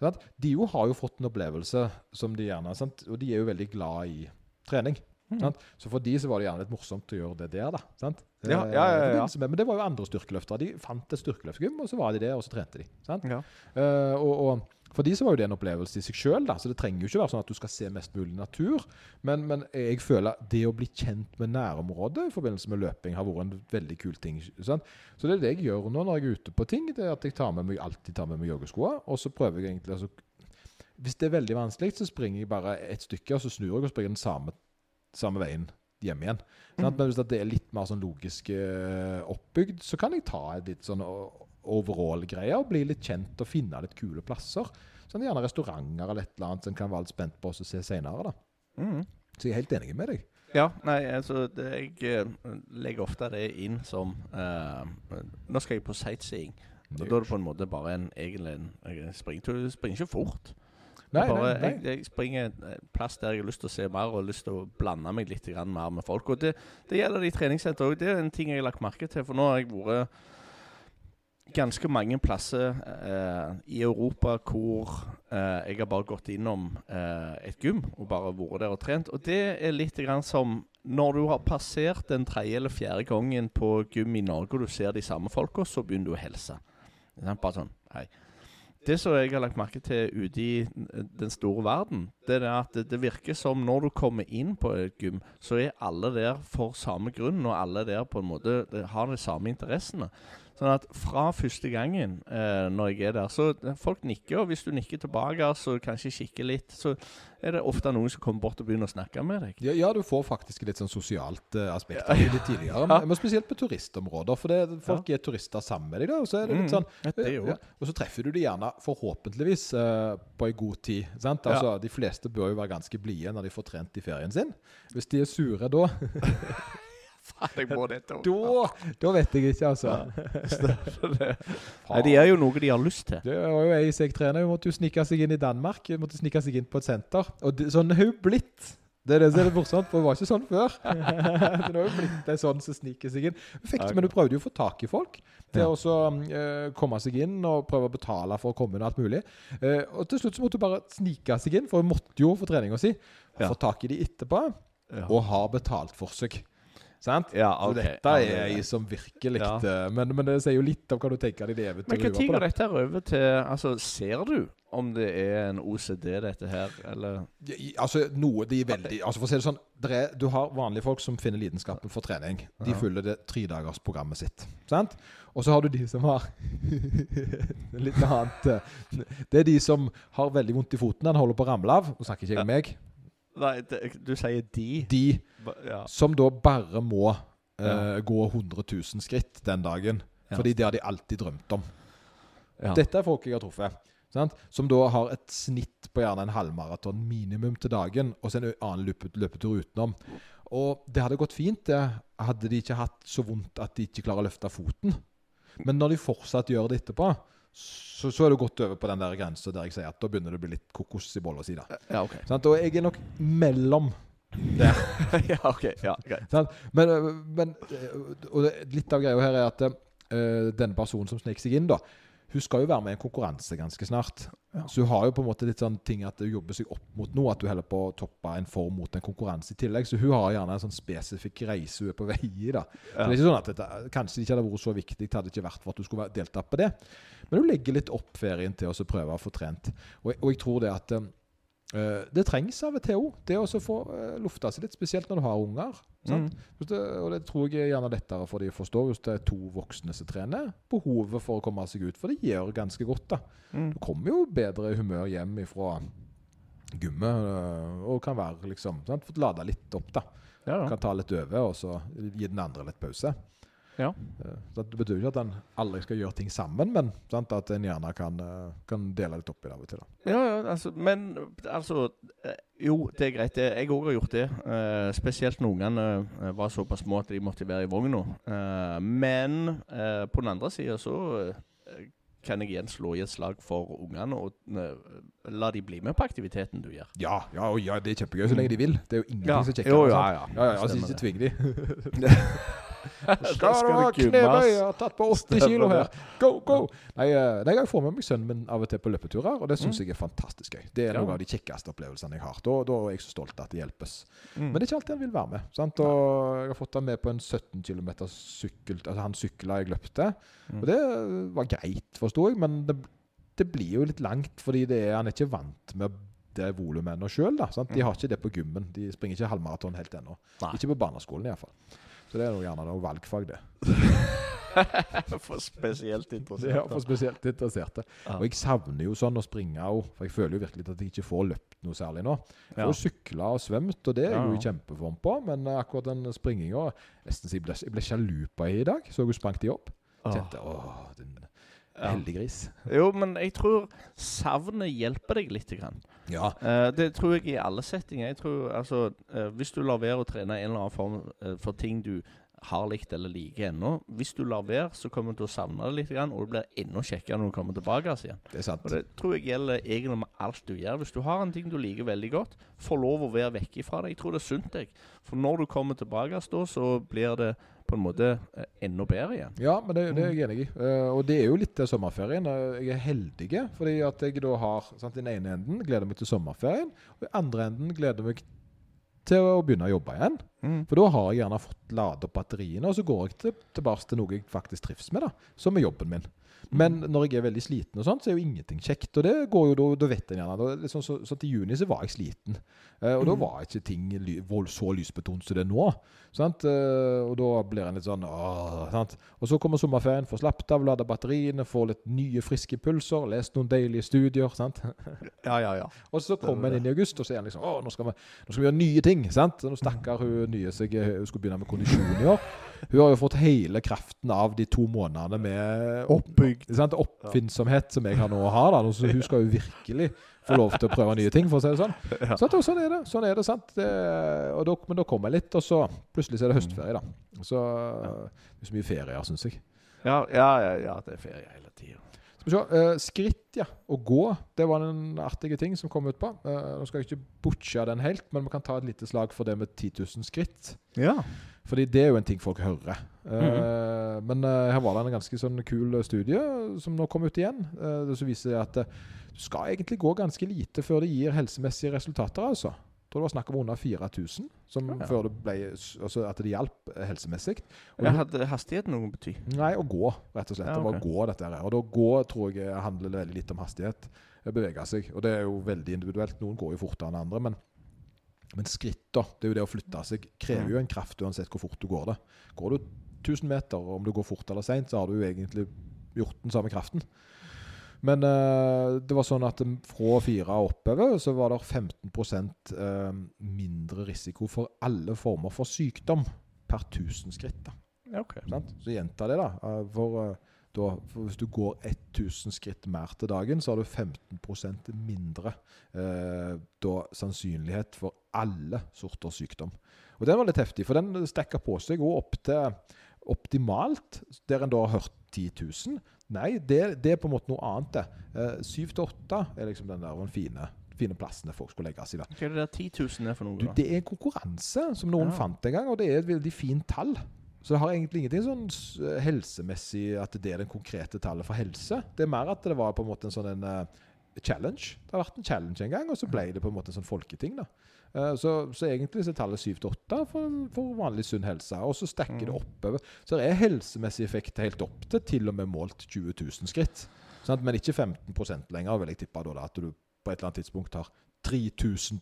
De jo har jo fått en opplevelse som de gjerne sant? Og de er jo veldig glad i trening. Mm. Sant? Så for de så var det gjerne litt morsomt å gjøre det der, da. Sant? Ja, ja, ja, ja. Men det var jo andre styrkeløftere. De fant et styrkeløftgym, og så var de der, og så trente de. Sant? Ja. Eh, og, og for de så var jo det en opplevelse i seg sjøl, så det trenger jo ikke være sånn at du skal se mest mulig natur. Men, men jeg føler det å bli kjent med nærområdet i forbindelse med løping har vært en veldig kul ting. Sant? Så det er det jeg gjør nå når jeg er ute på ting. Det er at jeg tar med meg, alltid tar med meg joggeskoa, og så prøver jeg egentlig altså, Hvis det er veldig vanskelig, så springer jeg bare et stykke, og så snur jeg og springer den samme, samme veien hjem igjen. Sant? Men hvis det er litt mer sånn logisk eh, oppbygd, så kan jeg ta et litt sånn o- overall-greie og bli litt kjent og finne litt kule plasser. Sånn Gjerne restauranter eller et eller annet som kan være litt spent på å se senere. da. Mm. Så jeg er helt enig med deg. Ja, nei, altså det, Jeg eh, legger ofte det inn som uh, Nå skal jeg på sightseeing. Og Da er det på en måte bare en egentlig en, en springtur. Du springer ikke fort. Nei, bare, nei, nei. Jeg, jeg springer en plass der jeg har lyst til å se mer og lyst til å blande meg litt mer med folk. Og det, det gjelder i treningssenter òg. Det er en ting jeg har lagt merke til. For nå har jeg vært ganske mange plasser eh, i Europa hvor eh, jeg har bare gått innom eh, et gym og bare vært der og trent. Og det er litt grann som når du har passert den tredje eller fjerde gangen på gym i Norge og du ser de samme folka, så begynner du å er Bare sånn, hei. Det som jeg har lagt merke til ute i den store verden, det er at det, det virker som når du kommer inn på et gym, så er alle der for samme grunn, og alle der på en måte har de samme interessene. Sånn at fra første gangen eh, når jeg er der, så eh, folk nikker, og hvis du nikker tilbake, så kanskje kikker litt, så er det ofte noen som kommer bort og begynner å snakke med deg. Ja, ja, du får faktisk litt sånn sosialt eh, aspekt av det litt tidligere. Ja. Men spesielt på turistområder. For det, folk er turister sammen med deg, da. Og så er det litt Mm, sånn mm, det ja, Og så treffer du dem gjerne forhåpentligvis eh, på en god tid. Sant? Altså, De fleste bør jo være ganske blide når de får trent i ferien sin. Hvis de er sure da, [LAUGHS] Faen, jeg må dette da, da vet jeg ikke, altså. Nei, de er jo noe de har lyst til. Det var jo jeg som jeg trener, hun måtte jo snike seg inn i Danmark. Hun måtte snike seg inn på et senter. Og det, sånn er hun blitt. Det er det som er det morsomt, for hun var ikke sånn før. [LAUGHS] Så Nå er hun blitt ei sånn som sniker seg inn. Hun fikk, men hun prøvde jo å få tak i folk til Ja. å så, eh, komme seg inn og prøve å betale for å komme inn og alt mulig. Uh, og til slutt så måtte hun bare snike seg inn, for hun måtte jo få treninga si. Ja. Få tak i de etterpå, Ja. og har betalt for seg. Sant? Ja, Så dette er ja, det. som virkelig Ja. eh, men, men det sier jo litt om hva du tenker deg det Men eventyret når på, går da. dette her over til Altså, ser du om det er en OCD, dette her, eller Ja, i- Altså, noe de er veldig Altså For å si det sånn er, Du har vanlige folk som finner lidenskapen for trening. De Ja. følger det tredagersprogrammet sitt. Sant? Og så har du de som har [LAUGHS] Litt annet eh, Det er de som har veldig vondt i foten. Den holder på å ramle av. Nå snakker ikke jeg om meg. Nei, du sier de. De Ja. som da bare må eh, gå 100 000 skritt den dagen. Fordi det har de alltid drømt om. Ja. Dette er folk jeg har truffet. Sant? Som da har et snitt på gjerne en halvmaraton minimum til dagen, og så en annen løpe, løpetur utenom. Og det hadde gått fint, det, hadde de ikke hatt så vondt at de ikke klarer å løfte foten. Men når de fortsatt gjør det etterpå, så, så er du gått over på den der grensa der jeg sier at da begynner det å bli litt kokos i bolla si. ja, okay. Og jeg er nok mellom der. [LAUGHS] ja, ok, ja, greit. Men, øh, men øh, og litt av greia her er at uh, denne personen som snek seg inn, da hun skal jo være med i en konkurranse ganske snart. Ja. Så hun har jo på en måte litt sånn ting at hun jobber seg opp mot noe, at hun holder på å toppe en form mot en konkurranse i tillegg. Så hun har gjerne en sånn spesifikk reise hun er på vei i. da. Så Ja. det er ikke sånn at dette kanskje det ikke hadde vært så viktig, det hadde ikke vært for at hun skulle delta på det. Men hun legger litt opp ferien til å så prøve å få trent. Og, og jeg tror det at Eh, det trengs av og til òg. Det å få uh, lufta seg litt, spesielt når du har unger. Det, og det tror jeg er gjerne lettere for de å forstå hvis det er to voksne som trener. Behovet for å komme seg ut, for det gjør ganske godt. da. Mm. Du kommer jo bedre humør hjem ifra gymmet øh, og kan være liksom sant? Fått lada litt opp, da. Ja, ja. Kan ta litt over, og så gi den andre litt pause. Ja. Eh, Så det betyr ikke at en aldri skal gjøre ting sammen, men sant? at en gjerne kan, eh, kan dele litt opp i det av og til. da. Ja, ja, altså, men altså eh, Jo, det er greit. Jeg òg har gjort det. eh, spesielt når ungene var såpass små at de måtte være i vogna. Eh, men eh, på den andre sida så kan jeg igjen slå i et slag for ungene og la de bli med på aktiviteten du gjør. Ja, ja, og ja, det er kjempegøy så lenge de vil. Det er jo ingenting Ja. som kjekker. Jo, ja, ja. ja, ja altså, ikke tving de. [LAUGHS] Skal du ha knebøy? Jeg har tatt på 80 kilo her. Go, go! Nei, eh, nei, jeg får med meg sønnen min av og til på løpeturer, og det syns jeg er fantastisk gøy. Det er Mm. Ja. noen av de kjekkeste opplevelsene jeg har. Da, da er jeg så stolt at det hjelpes. Mm. Men det er ikke alltid han vil være med. Sant? Og jeg har fått han med på en 17 km sykkel Altså han sykla jeg løpte. Mm. Og det var greit, forsto jeg, men det, det blir jo litt langt, fordi det er, han er ikke vant med det volumet ennå sjøl. De har ikke det på gymmen. De springer ikke halvmaraton helt ennå. Ikke på barneskolen iallfall. Så det er jo gjerne noe valgfag, det. [LAUGHS] for spesielt interesserte. interessert. er for spesielt interesserte. Ja. Og jeg savner jo sånn å springe òg, for jeg føler jo virkelig at jeg ikke får løpt noe særlig nå. Jeg Ja. får sykla og svømt, og det er jeg Ja, jo i kjempeform på, men eh, akkurat den springinga Nesten så jeg ble, jeg ble sjalu på henne i dag. Så hun sprang de opp. Kjente åh, den Ja. heldige gris. Jo, men jeg tror savnet hjelper deg litt. Grann. Ja. Uh, det tror jeg i alle settinger. Jeg tror, altså, uh, Hvis du lar være å trene en eller annen form uh, for ting du har likt eller liker ennå Hvis du lar være, så kommer du til å savne det litt, og det blir enda kjekkere når du kommer tilbake igjen. Det er sant. Og Det tror jeg gjelder egentlig med alt du gjør. Hvis du har en ting du liker veldig godt, få lov å være vekk ifra det. Jeg tror det er sunt. jeg. For når du kommer tilbake, så blir det på en måte eh, enda bedre igjen. Ja, men det, det er jeg enig i. Eh, og det er jo litt til sommerferien. Eh, jeg er heldig fordi at jeg da har sant, Den ene enden gleder meg til sommerferien, og den andre enden gleder meg til å begynne å jobbe igjen. For da har jeg gjerne fått lade opp batteriene, og så går jeg til, tilbake til noe jeg faktisk trives med, da, som er jobben min. Men når jeg er veldig sliten, og sånt, så er jo ingenting kjekt. Og det går jo da, da vet en gjerne. Liksom, så, så til juni så var jeg sliten. Eh, og da var ikke ting ly, så lysbetont som det er nå. Sant? Eh, og da blir en litt sånn åh, sant? Og så kommer sommerferien, får slappet av, lader batteriene, får litt nye, friske impulser, lest noen deilige studier. Sant? [LAUGHS] Ja, ja, ja. Og så kommer en inn i august, og så er en liksom åh, nå skal vi, nå skal vi gjøre nye ting. sant? Nå stakkar hun nye seg eh, Hun skulle begynne med kondisjon i år. Hun har jo fått hele kraften av de to månedene med Sant? oppfinnsomhet som jeg har nå har. da. Så hun skal jo virkelig få lov til å prøve nye ting, for å si det sånn. [LAUGHS] Ja. Sant? Sånn er det. sånn er det, sant? Det, da, men da kommer jeg litt, og så plutselig så er det høstferie, da. Så det er så mye ferier, syns jeg. Ja, ja, ja, ja, det er ferie hele tida. Se. eh, skritt, ja. Å gå. Det var en artig ting som kom ut på. Eh, nå skal jeg ikke butche den helt, men vi kan ta et lite slag for det med 10 000 skritt. Ja. Fordi det er jo en ting folk hører. Eh, Men uh, her var det en ganske sånn kul studie som nå kom ut igjen. Uh, som viser at eh, du skal egentlig gå ganske lite før det gir helsemessige resultater. altså. Jeg tror det var snakk om under 4000 som Ja. før det ble, altså at det hjalp eh, helsemessig. Og Jeg hadde hastigheten noe bety? Nei, å gå, rett og slett. Ja, Det var å gå, dette her. Og da gå tror jeg handler veldig litt om hastighet. Bevege seg. Og det er jo veldig individuelt. Noen går jo fortere enn andre. Men, men skritt, da. Det er jo det å flytte seg. Krever jo en kraft uansett hvor fort du går det. Går du 1000 meter, om du går fort eller seint, så har du jo egentlig gjort den samme kraften. Men eh, det var sånn at fra fire oppover så var det 15 eh, mindre risiko for alle former for sykdom per 1000 skritt. da. Ja, ok. Sant? Så gjenta det, da. Eh, For, eh, da. hvis du går 1000 skritt mer til dagen, så har du 15% mindre eh, da, sannsynlighet for alle sorter sykdom. Og den var litt heftig, for den stekka på seg og opp til optimalt, der en da har hørt 10 000. Nei, det, det er på en måte noe annet, det. Syv 7-8 er liksom den der den fine, fine plassene folk skulle legge seg i. Hva er det der 10 000 er for noe? Du, det er konkurranse som noen Ja. fant en gang, og det er et veldig fint tall. Så det har egentlig ingenting sånn helsemessig at det er den konkrete tallet for helse. Det er mer at det var på en måte en sånn en uh, challenge. Det har vært en challenge en gang, og så ble det på en måte en sånn folketing. da. Uh, så, så egentlig så er tallet 7-8 for, for vanlig sunn helse, og så stekker det Mm. oppover. Så det er helsemessig effekt helt opp til til og med målt 20 000 skritt. Sant? Men ikke 15 lenger, vil jeg tippe da, at du på et eller annet tidspunkt har 3000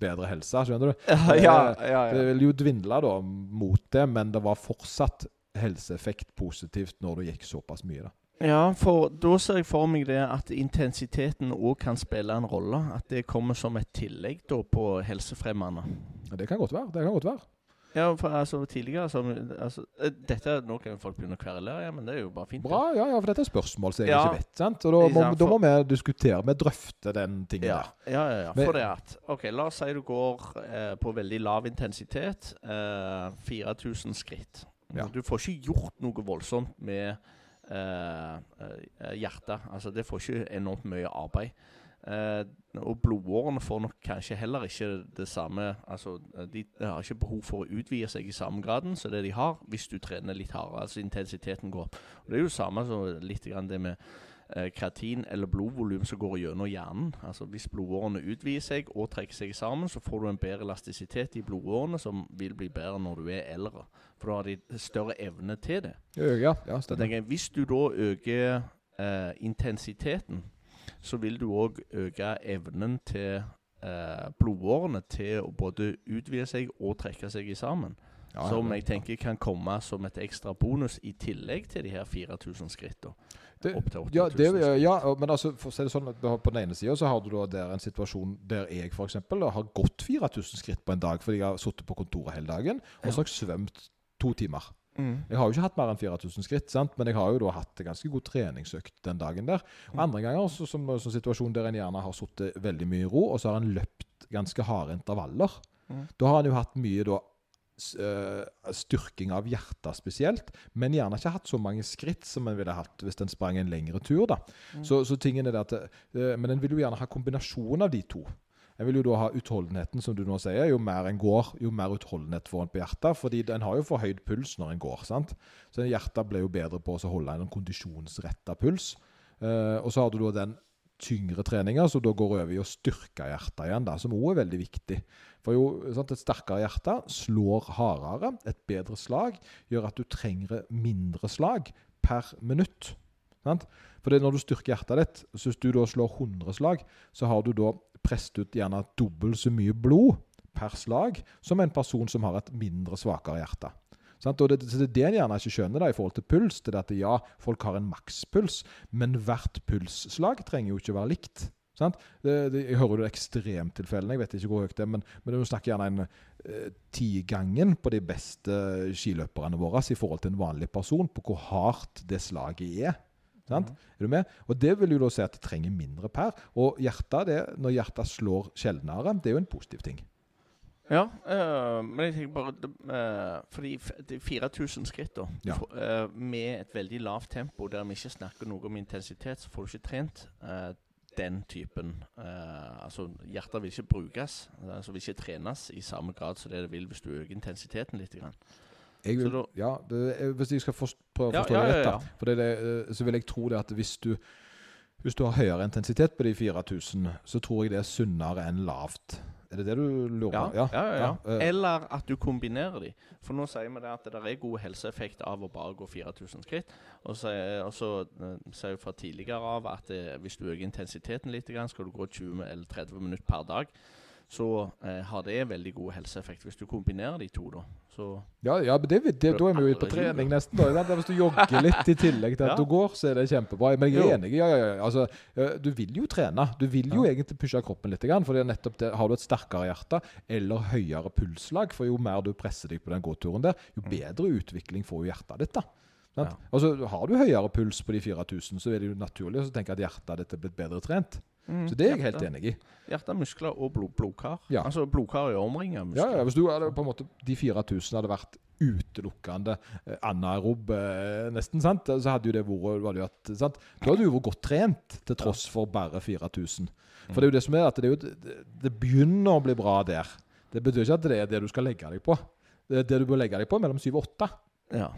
bedre helse. Skjønner du? [LAUGHS] Ja, ja, ja, Det ville vil jo dvindla da mot det, men det var fortsatt helseeffekt positivt når du gikk såpass mye. da. ja, for da ser jeg for meg det at intensiteten òg kan spille en rolle. At det kommer som et tillegg da på helsefremmende. Ja, Det kan godt være. det kan godt være. Ja, for altså tidligere så, altså, eh, dette, Nå kan jo folk begynne å kverle, ja, men det er jo bare fint. Bra, ja, ja, for dette er spørsmål som jeg Ja. ikke vet. sant? Og da må, da må vi diskutere, vi drøfter den tingen Ja, der. ja, ja. ja. Men- For det at OK, la oss si du går eh, på veldig lav intensitet. Eh, 4000 skritt. Du får ikke gjort noe voldsomt med eh, eh, hjertet. Altså, det får ikke enormt mye arbeid. Eh, og blodårene får nok kanskje heller ikke det samme Altså, de har ikke behov for å utvide seg i samme graden som det de har hvis du trener litt hardere. Altså intensiteten går opp. Og Det er jo samme som litt grann det med eh, kreatin eller blodvolum som går gjennom hjernen. Altså Hvis blodårene utvider seg og trekker seg sammen, så får du en bedre elastisitet i blodårene, som vil bli bedre når du er eldre. For da har de større evne til det. Ja, ja, ja Hvis du da øker eh, intensiteten, så vil du òg øke evnen til eh, blodårene til å både utvide seg og trekke seg i sammen. Ja, som jeg tenker kan komme som et ekstra bonus i tillegg til de her 4000 skrittene. Opp til 8000 ja, det, ja, men altså, for å si det sånn, at du har- på den ene sida så har du da der en situasjon der jeg eksempel, har gått 4000 skritt på en dag fordi jeg har sittet på kontoret hele dagen, og så har jeg svømt to timer. Mm. Jeg har jo ikke hatt mer enn 4000 skritt, sant? men jeg har jo da hatt ganske god treningsøkt den dagen der. Og andre ganger så, som, som situasjon der en gjerne har sittet veldig mye i ro, og så har en løpt ganske harde intervaller. Mm. Da har en jo hatt mye da øh, styrking av hjertet spesielt, men gjerne ikke hatt så mange skritt som en ville hatt hvis en sprang en lengre tur. da. Mm. Så, så tingen er det at, øh, Men en vil jo gjerne ha kombinasjon av de to. En vil jo da ha utholdenheten, som du nå sier. Jo mer en går, jo mer utholdenhet får en på hjertet. fordi en har jo forhøyd puls når en går. sant? Så hjertet blir jo bedre på å holde en kondisjonsretta puls. Eh, og så har du da den tyngre treninga, som da går over i å styrke hjertet igjen, da, som òg er veldig viktig. For jo, sant, Et sterkere hjerte slår hardere. Et bedre slag gjør at du trenger mindre slag per minutt. Sant? For når du styrker hjertet ditt, så hvis du da slår 100 slag, så har du da presset ut gjerne dobbelt så mye blod per slag som en person som har et mindre svakere hjerte. Og det, så det er det en gjerne ikke skjønner da, i forhold til puls. det er at ja, Folk har en makspuls, men hvert pulsslag trenger jo ikke være likt. Sant? Det, det, jeg hører jo ekstremtilfellene, jeg vet ikke hvor høyt det er, men, men du snakker gjerne en eh, tigangen på de beste skiløperne våre i forhold til en vanlig person, på hvor hardt det slaget er. Sant? Er du med? Og det vil jo da si at det trenger mindre per. Og hjertet, det, når hjertet slår sjeldnere, det er jo en positiv ting. Ja, øh, men jeg tenker bare eh, Fordi det er 4000 skritt, da. Ja. For, øh, med et veldig lavt tempo der vi ikke snakker noe om intensitet, så får du ikke trent den typen Altså, hjertet vil ikke brukes. Altså vil ikke trenes i samme grad som det det vil hvis du øker intensiteten litt. Grann. Jeg vil, da- ja, det, hvis jeg skal forst, prøve å forstå ja, det ja, ja. for det, er det, eh, så vil jeg tro det at hvis du, hvis du har høyere intensitet på de 4000, så tror jeg det er sunnere enn lavt. Er det det du lurer Ja, på? ja, ja, ja. eh, Eller at du kombinerer de. For nå sier vi det at det er god helseeffekt av å bare gå 4000 skritt. Og så er- og så eh, sier vi fra tidligere av at det, hvis du øker intensiteten litt, skal du gå 20 eller 30 minutter per dag. Så eh, har det veldig god helseeffekt. Hvis du kombinerer de to, da. Så Ja, ja men det, det, da er vi jo på trening nesten. Da. Hvis du jogger litt i tillegg til at [LAUGHS] Ja. du går, så er det kjempebra. Men jeg er enig. Ja, ja, ja. Altså, eh, du vil jo trene. Du vil jo egentlig pushe kroppen litt. For nettopp det. Har du et sterkere hjerte eller høyere pulslag, for jo mer du presser deg på den gåturen der, jo bedre utvikling får jo hjertet ditt. da. Altså, Har du høyere puls på de 4000, så er det jo naturlig å tenke at hjertet ditt er blitt bedre trent. Så det er jeg helt enig i. Hjerte, muskler og blod, blodkar. Ja. Altså blodkar omringet av muskler. Ja, ja, hvis du hadde på en måte De 4000 hadde vært utelukkende eh, anaerob, eh, nesten, sant? så hadde jo det vært hadde hatt, sant? Da hadde du vært godt trent, til tross for bare 4000. For det er jo det som er at det, er jo, det, det begynner å bli bra der. Det betyr ikke at det er det du skal legge deg på. Det er det du bør legge deg på, mellom 7 og 8, Ja.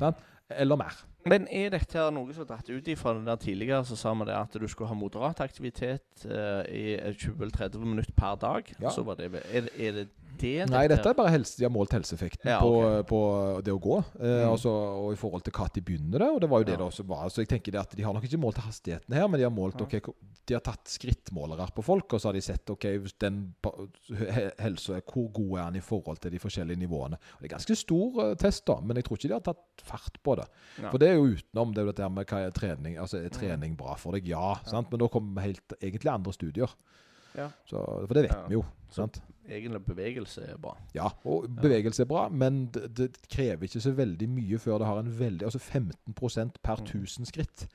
eller mer. Men er dette noe som er dratt ut ifra det der tidligere, så sa vi det at du skulle ha moderat aktivitet uh, i 20-30 minutter per dag? Ja. Så var det, er, er det det Nei, dette er bare helse, de har målt helseeffekten Ja, på, på det å gå. Eh, Mm. altså, og i forhold til når begynner det, og det var jo det Ja. det også var. Så jeg tenker det at De har nok ikke målt hastigheten her, men de har målt, Ja. ok, de har tatt skrittmålere på folk, og så har de sett ok, den pa- he- helsa er hvor god er han i forhold til de forskjellige nivåene. Og Det er ganske stor uh, test, da, men jeg tror ikke de har tatt fart på det. Ja. For det er jo utenom det, det med hva er trening. Altså, Er Mm. trening bra for deg? Ja. Sant? Men da kommer helt egentlig andre studier. Ja. Så, for det vet vi jo. Sant? Egentlig bevegelse er bra. Ja, og bevegelse er bra, men det, det krever ikke så veldig mye før det har en veldig Altså 15% per Mm. 1000 skritt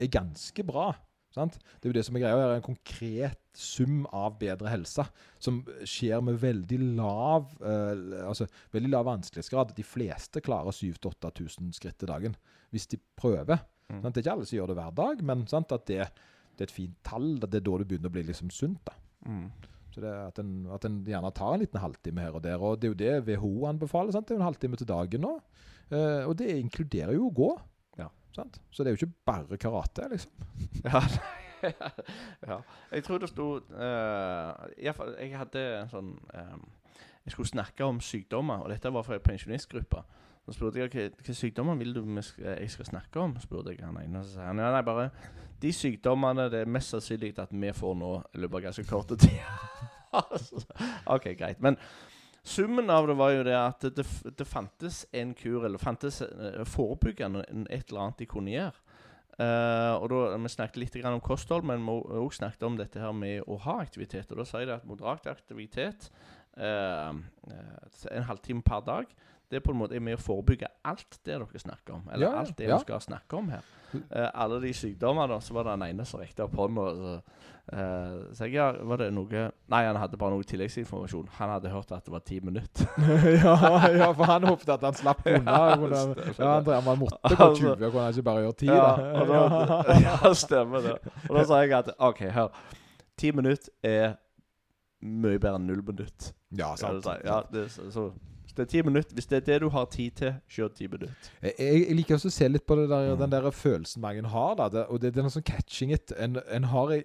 er ganske bra. Sant? Det er jo det som er greia. Er en konkret sum av bedre helse som skjer med veldig lav eh, altså veldig lav vanskelighetsgrad. De fleste klarer 7000-8000 skritt i dagen hvis de prøver. Mm. Sant? Det er ikke alle som gjør det hver dag, men sant? at det, det er et fint tall. Det er da det begynner å bli liksom sunt. da. Mm. Så det at en, at en gjerne tar en liten halvtime her og der. Og det er jo det WHO anbefaler. Sant? Det er jo en halvtime til dagen nå. Eh, og det inkluderer jo å gå. Ja. Sant? Så det er jo ikke bare karate, liksom. [LAUGHS] Ja, ja. Jeg tror det sto uh, Iallfall Jeg hadde en sånn um, Jeg skulle snakke om sykdommer, og dette var fra en pensjonistgruppe. Så spurte jeg hva, hva sykdommer vil du jeg skal snakke om. spurte jeg han ene. Så sa han ja, nei, bare de sykdommene det er mest sannsynlig at vi får nå i løpet av ganske kort tid. OK, greit. Men summen av det var jo det at det, det, fantes en kur, eller fantes eh, forebyggende et eller annet de kunne gjøre. Uh, og da, Vi snakket litt grann om kosthold, men vi også snakket om dette her med å ha aktivitet. Og Da sier de at moderat aktivitet, uh, en halvtime per dag, det er på en måte er med å forebygge alt det dere snakker om. Eller Ja, alt det ja. vi skal snakke om her. Uh, alle de sykdommene, så var det den ene som rekte opp hånda. Så, så jeg, ja, var det noe Nei, han hadde bare noe tilleggsinformasjon. Han hadde hørt at det var ti minutter. [LAUGHS] ja, ja, for han håpet at han slapp unna. Ja, han drev, man måtte gå 20, og kunne han ikke bare gjøre 10, Ja, da. [LAUGHS] [LAUGHS] ja, stemmer det. Og da sa jeg at OK, hør. Ti minutter er mye bedre enn null minutt. Ja, sant. Ja, det, så, så det er ti minutter Hvis det er det du har tid til, kjør ti minutter. Jeg, jeg liker også å se litt på det der, Mm. den der følelsen mange har. Da, det, og det, det er noe sånn catching it. En, en har i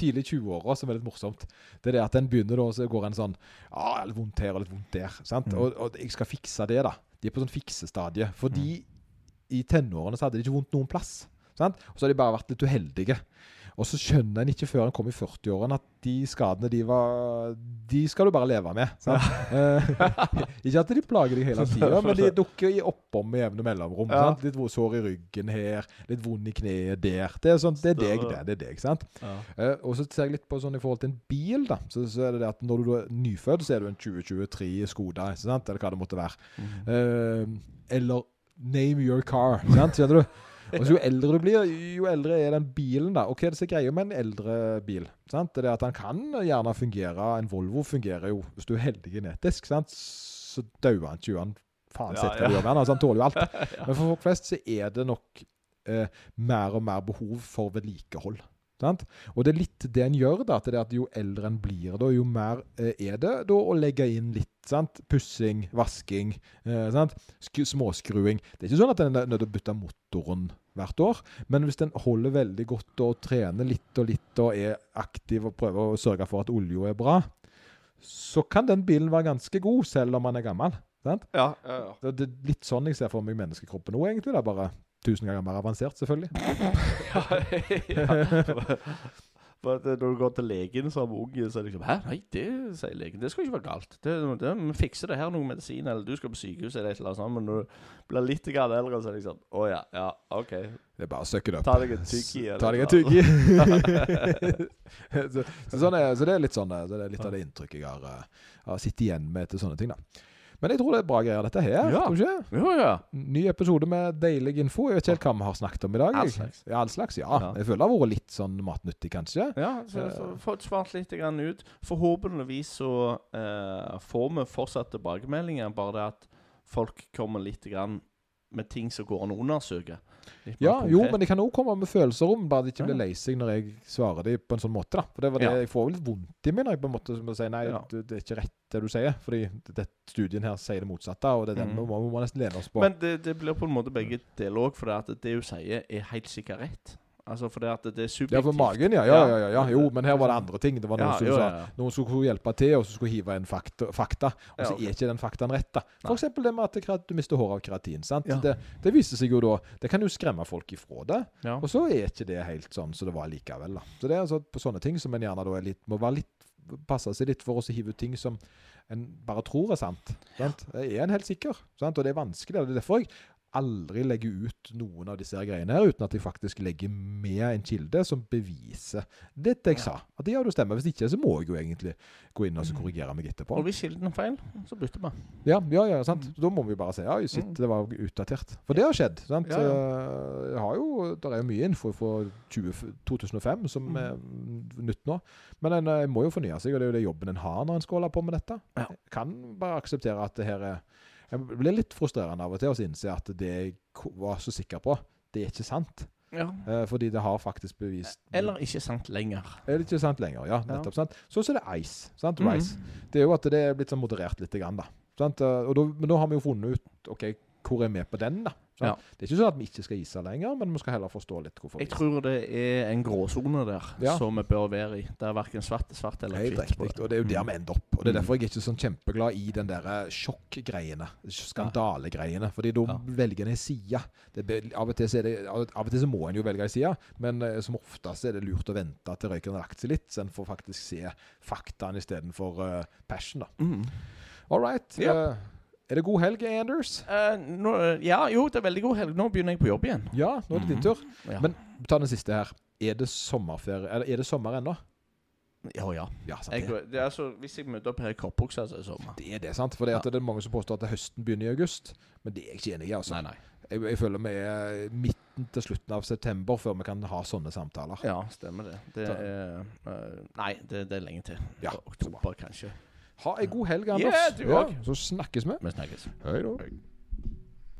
tidlig 20-åra som er litt morsomt. Det er det at en begynner da, så går en sånn Ja, litt vondt her og litt vondt der. Sant? Mm. Og, og jeg skal fikse det, da. De er på sånn fiksestadie. Fordi i tenårene så hadde de ikke vondt noen plass. Sant? Og så har de bare vært litt uheldige. Og så skjønner en ikke før en kommer i 40-årene at de skadene de var De skal du bare leve med. Sant? Eh, [LAUGHS] ikke at de plager deg hele tida, men de dukker oppom med jevne mellomrom. Ja. Litt sår i ryggen her, litt vond i kneet der. Det er, sånn, det er deg, det. det er deg, sant? Ja. Uh, og så ser jeg litt på sånn i forhold til en bil, da. Så, så er det det at når du er nyfødt, så er du en 2023 Skoda, eller hva det måtte være. Mm. Uh, eller name your car. [LAUGHS] Sant? Skjønner du? Og så Jo eldre du blir, jo eldre er den bilen. da. Er det er greia med en eldre bil? Sant? Det er at Han kan gjerne fungere En Volvo fungerer jo hvis du er heldig genetisk. sant? Så dauer han ikke uansett faen Ja, sett hva ja. du gjør med han. Altså, han tåler jo alt. [LAUGHS] Men for folk flest så er det nok eh, mer og mer behov for vedlikehold. Sant? Og det er litt det en gjør, da. At det er at jo eldre en blir, da, jo mer eh, er det da å legge inn litt. sant? Pussing, vasking, eh, småskruing. Det er ikke sånn at en er nødt til å bytte motoren hvert år. Men hvis en holder veldig godt og trener litt og litt og er aktiv og prøver å sørge for at olja er bra, så kan den bilen være ganske god, selv om man er gammel. Sant? Ja, ja, ja. Det er litt sånn jeg ser for meg menneskekroppen nå, egentlig. Det er bare tusen ganger mer avansert, selvfølgelig. [LAUGHS] ja. [LAUGHS] For når du går til legen som ung, så er det liksom Hæ, nei, det sier legen. Det skal ikke være galt. Det, det, vi fikser det her, noe medisin, eller du skal på sykehus, eller et eller annet sånt. Men når du blir litt grann eldre, så er det liksom Å ja, ja, OK. Det er bare å søkke det opp. Ta deg en tygg i. Ta deg en tyggi. [LAUGHS] [LAUGHS] så, så, sånn så det er litt sånn så det er litt av det inntrykket jeg har, eh, har sittet igjen med etter sånne ting. da. Men jeg tror det er bra greier, dette her. Ja. Ja, ja. Ny episode med deilig info. Jeg vet ikke helt hva vi har snakket om i dag. All slags. Ja, all slags, ja. Ja. Jeg føler det har vært litt sånn matnyttig, kanskje. Ja, så så fått svart litt grann ut. Forhåpentligvis så eh, får vi fortsatt tilbakemeldinger, bare det at folk kommer litt grann med ting som går an å undersøke. Ja, jo, men de kan òg komme med følelser om, bare de ikke blir lei seg når jeg svarer dem på en sånn måte. da. For det var det, Ja. Jeg får jo litt vondt i meg når jeg på en måte må si nei, Ja. det er ikke rett det du sier. Fordi det, studien her sier det motsatte, og det er den mm. vi må nesten lene oss på. Men det, det blir på en måte begge deler òg, for det, at det hun sier, er helt sikkert rett. Altså fordi at det er subjektivt. Ja, for magen, ja. Ja, ja, ja. Jo, men her var det andre ting. Det var noen som jo, sa. Noen skulle hjelpe til, og så skulle hive inn fakta, fakta og så ok. er ikke den faktaen rett. da. Nei. For eksempel det med at du mister håret av keratin. sant? Det, det viser seg jo da Det kan jo skremme folk ifra det, og så er ikke det helt sånn som det var likevel. da. Så det er altså på sånne ting som en gjerne da litt, må være litt passe seg litt for oss å hive ut ting som en bare tror er sant. sant? Det er en helt sikker, sant? og det er vanskelig. Det er derfor jeg aldri legge ut noen av disse her greiene her uten at jeg faktisk legger med en kilde som beviser dette jeg Ja. sa. At det stemmer. Hvis ikke, så må jeg jo egentlig gå inn og så Mm. korrigere meg Og etterpå. hvis kilden er feil, så bytter vi. Ja, ja, ja, sant? Da må vi bare si ja, shit, Mm. det var utdatert. For det har skjedd. sant? Ja, ja. Eh, har jo, Det er jo mye info fra 20, 2005 som Mm. er nytt nå. Men en eh, må jo fornye seg, og det er jo det jobben en har når en skal holde på med dette. Ja. Jeg kan bare akseptere at det her er Jeg blir litt frustrerende av og til å innse at det jeg var så sikker på, det er ikke sant. Ja. Eh, fordi det har faktisk bevist Eller ikke sant lenger. Eller ikke sant lenger? Ja, nettopp. sant? Sånn som det er Ice. sant? Rice. Det er jo at det er blitt sånn moderert litt. Grann, da. Sant? Eh, Og da, men nå har vi jo funnet ut ok, hvor er vi på den. da. Ja. Det er ikke sånn at vi ikke skal ise lenger, men vi skal heller forstå litt hvorfor. Jeg tror det er en gråsone der Ja. som vi bør være i. Der verken svart er svart eller Helt hvitt. på riktig. Og det er jo der Mm. vi ender opp. Og det er Mm. derfor jeg er ikke sånn kjempeglad i den der eh, sjokkgreiene. Skandalegreiene. Fordi da velger en ei side. Det Av og, er det, av og til så må en jo velge en side, men eh, som oftest er det lurt å vente til røyken har lagt seg litt, så en får faktisk se faktaen istedenfor uh, passion. da. Mm. All right. Ja. eh, er det god helg, Anders? Uh, nå, ja, jo, det er veldig god helg. Nå begynner jeg på jobb igjen. Ja, nå er det din tur. tur. Ja. Men ta den siste her. Er det sommerferie? Eller er det sommer ennå? ja, ja. Ja, sant Jeg, det. er altså, hvis jeg møter opp her i kortbuksa, så er det sommer. Det er det, sant? For det, at Ja. det er mange som påstår at høsten begynner i august. Men det er jeg ikke enig i. altså. Nei, nei. Jeg, jeg føler vi er midten til slutten av september før vi kan ha sånne samtaler. Ja, stemmer det. det er, eh, nei, det, det er lenge til. Ja, Oktober, kanskje. Ha ei god helg, Anders. Ja, du også. Så snakkes vi. Vi snakkes. Hei da. Hei.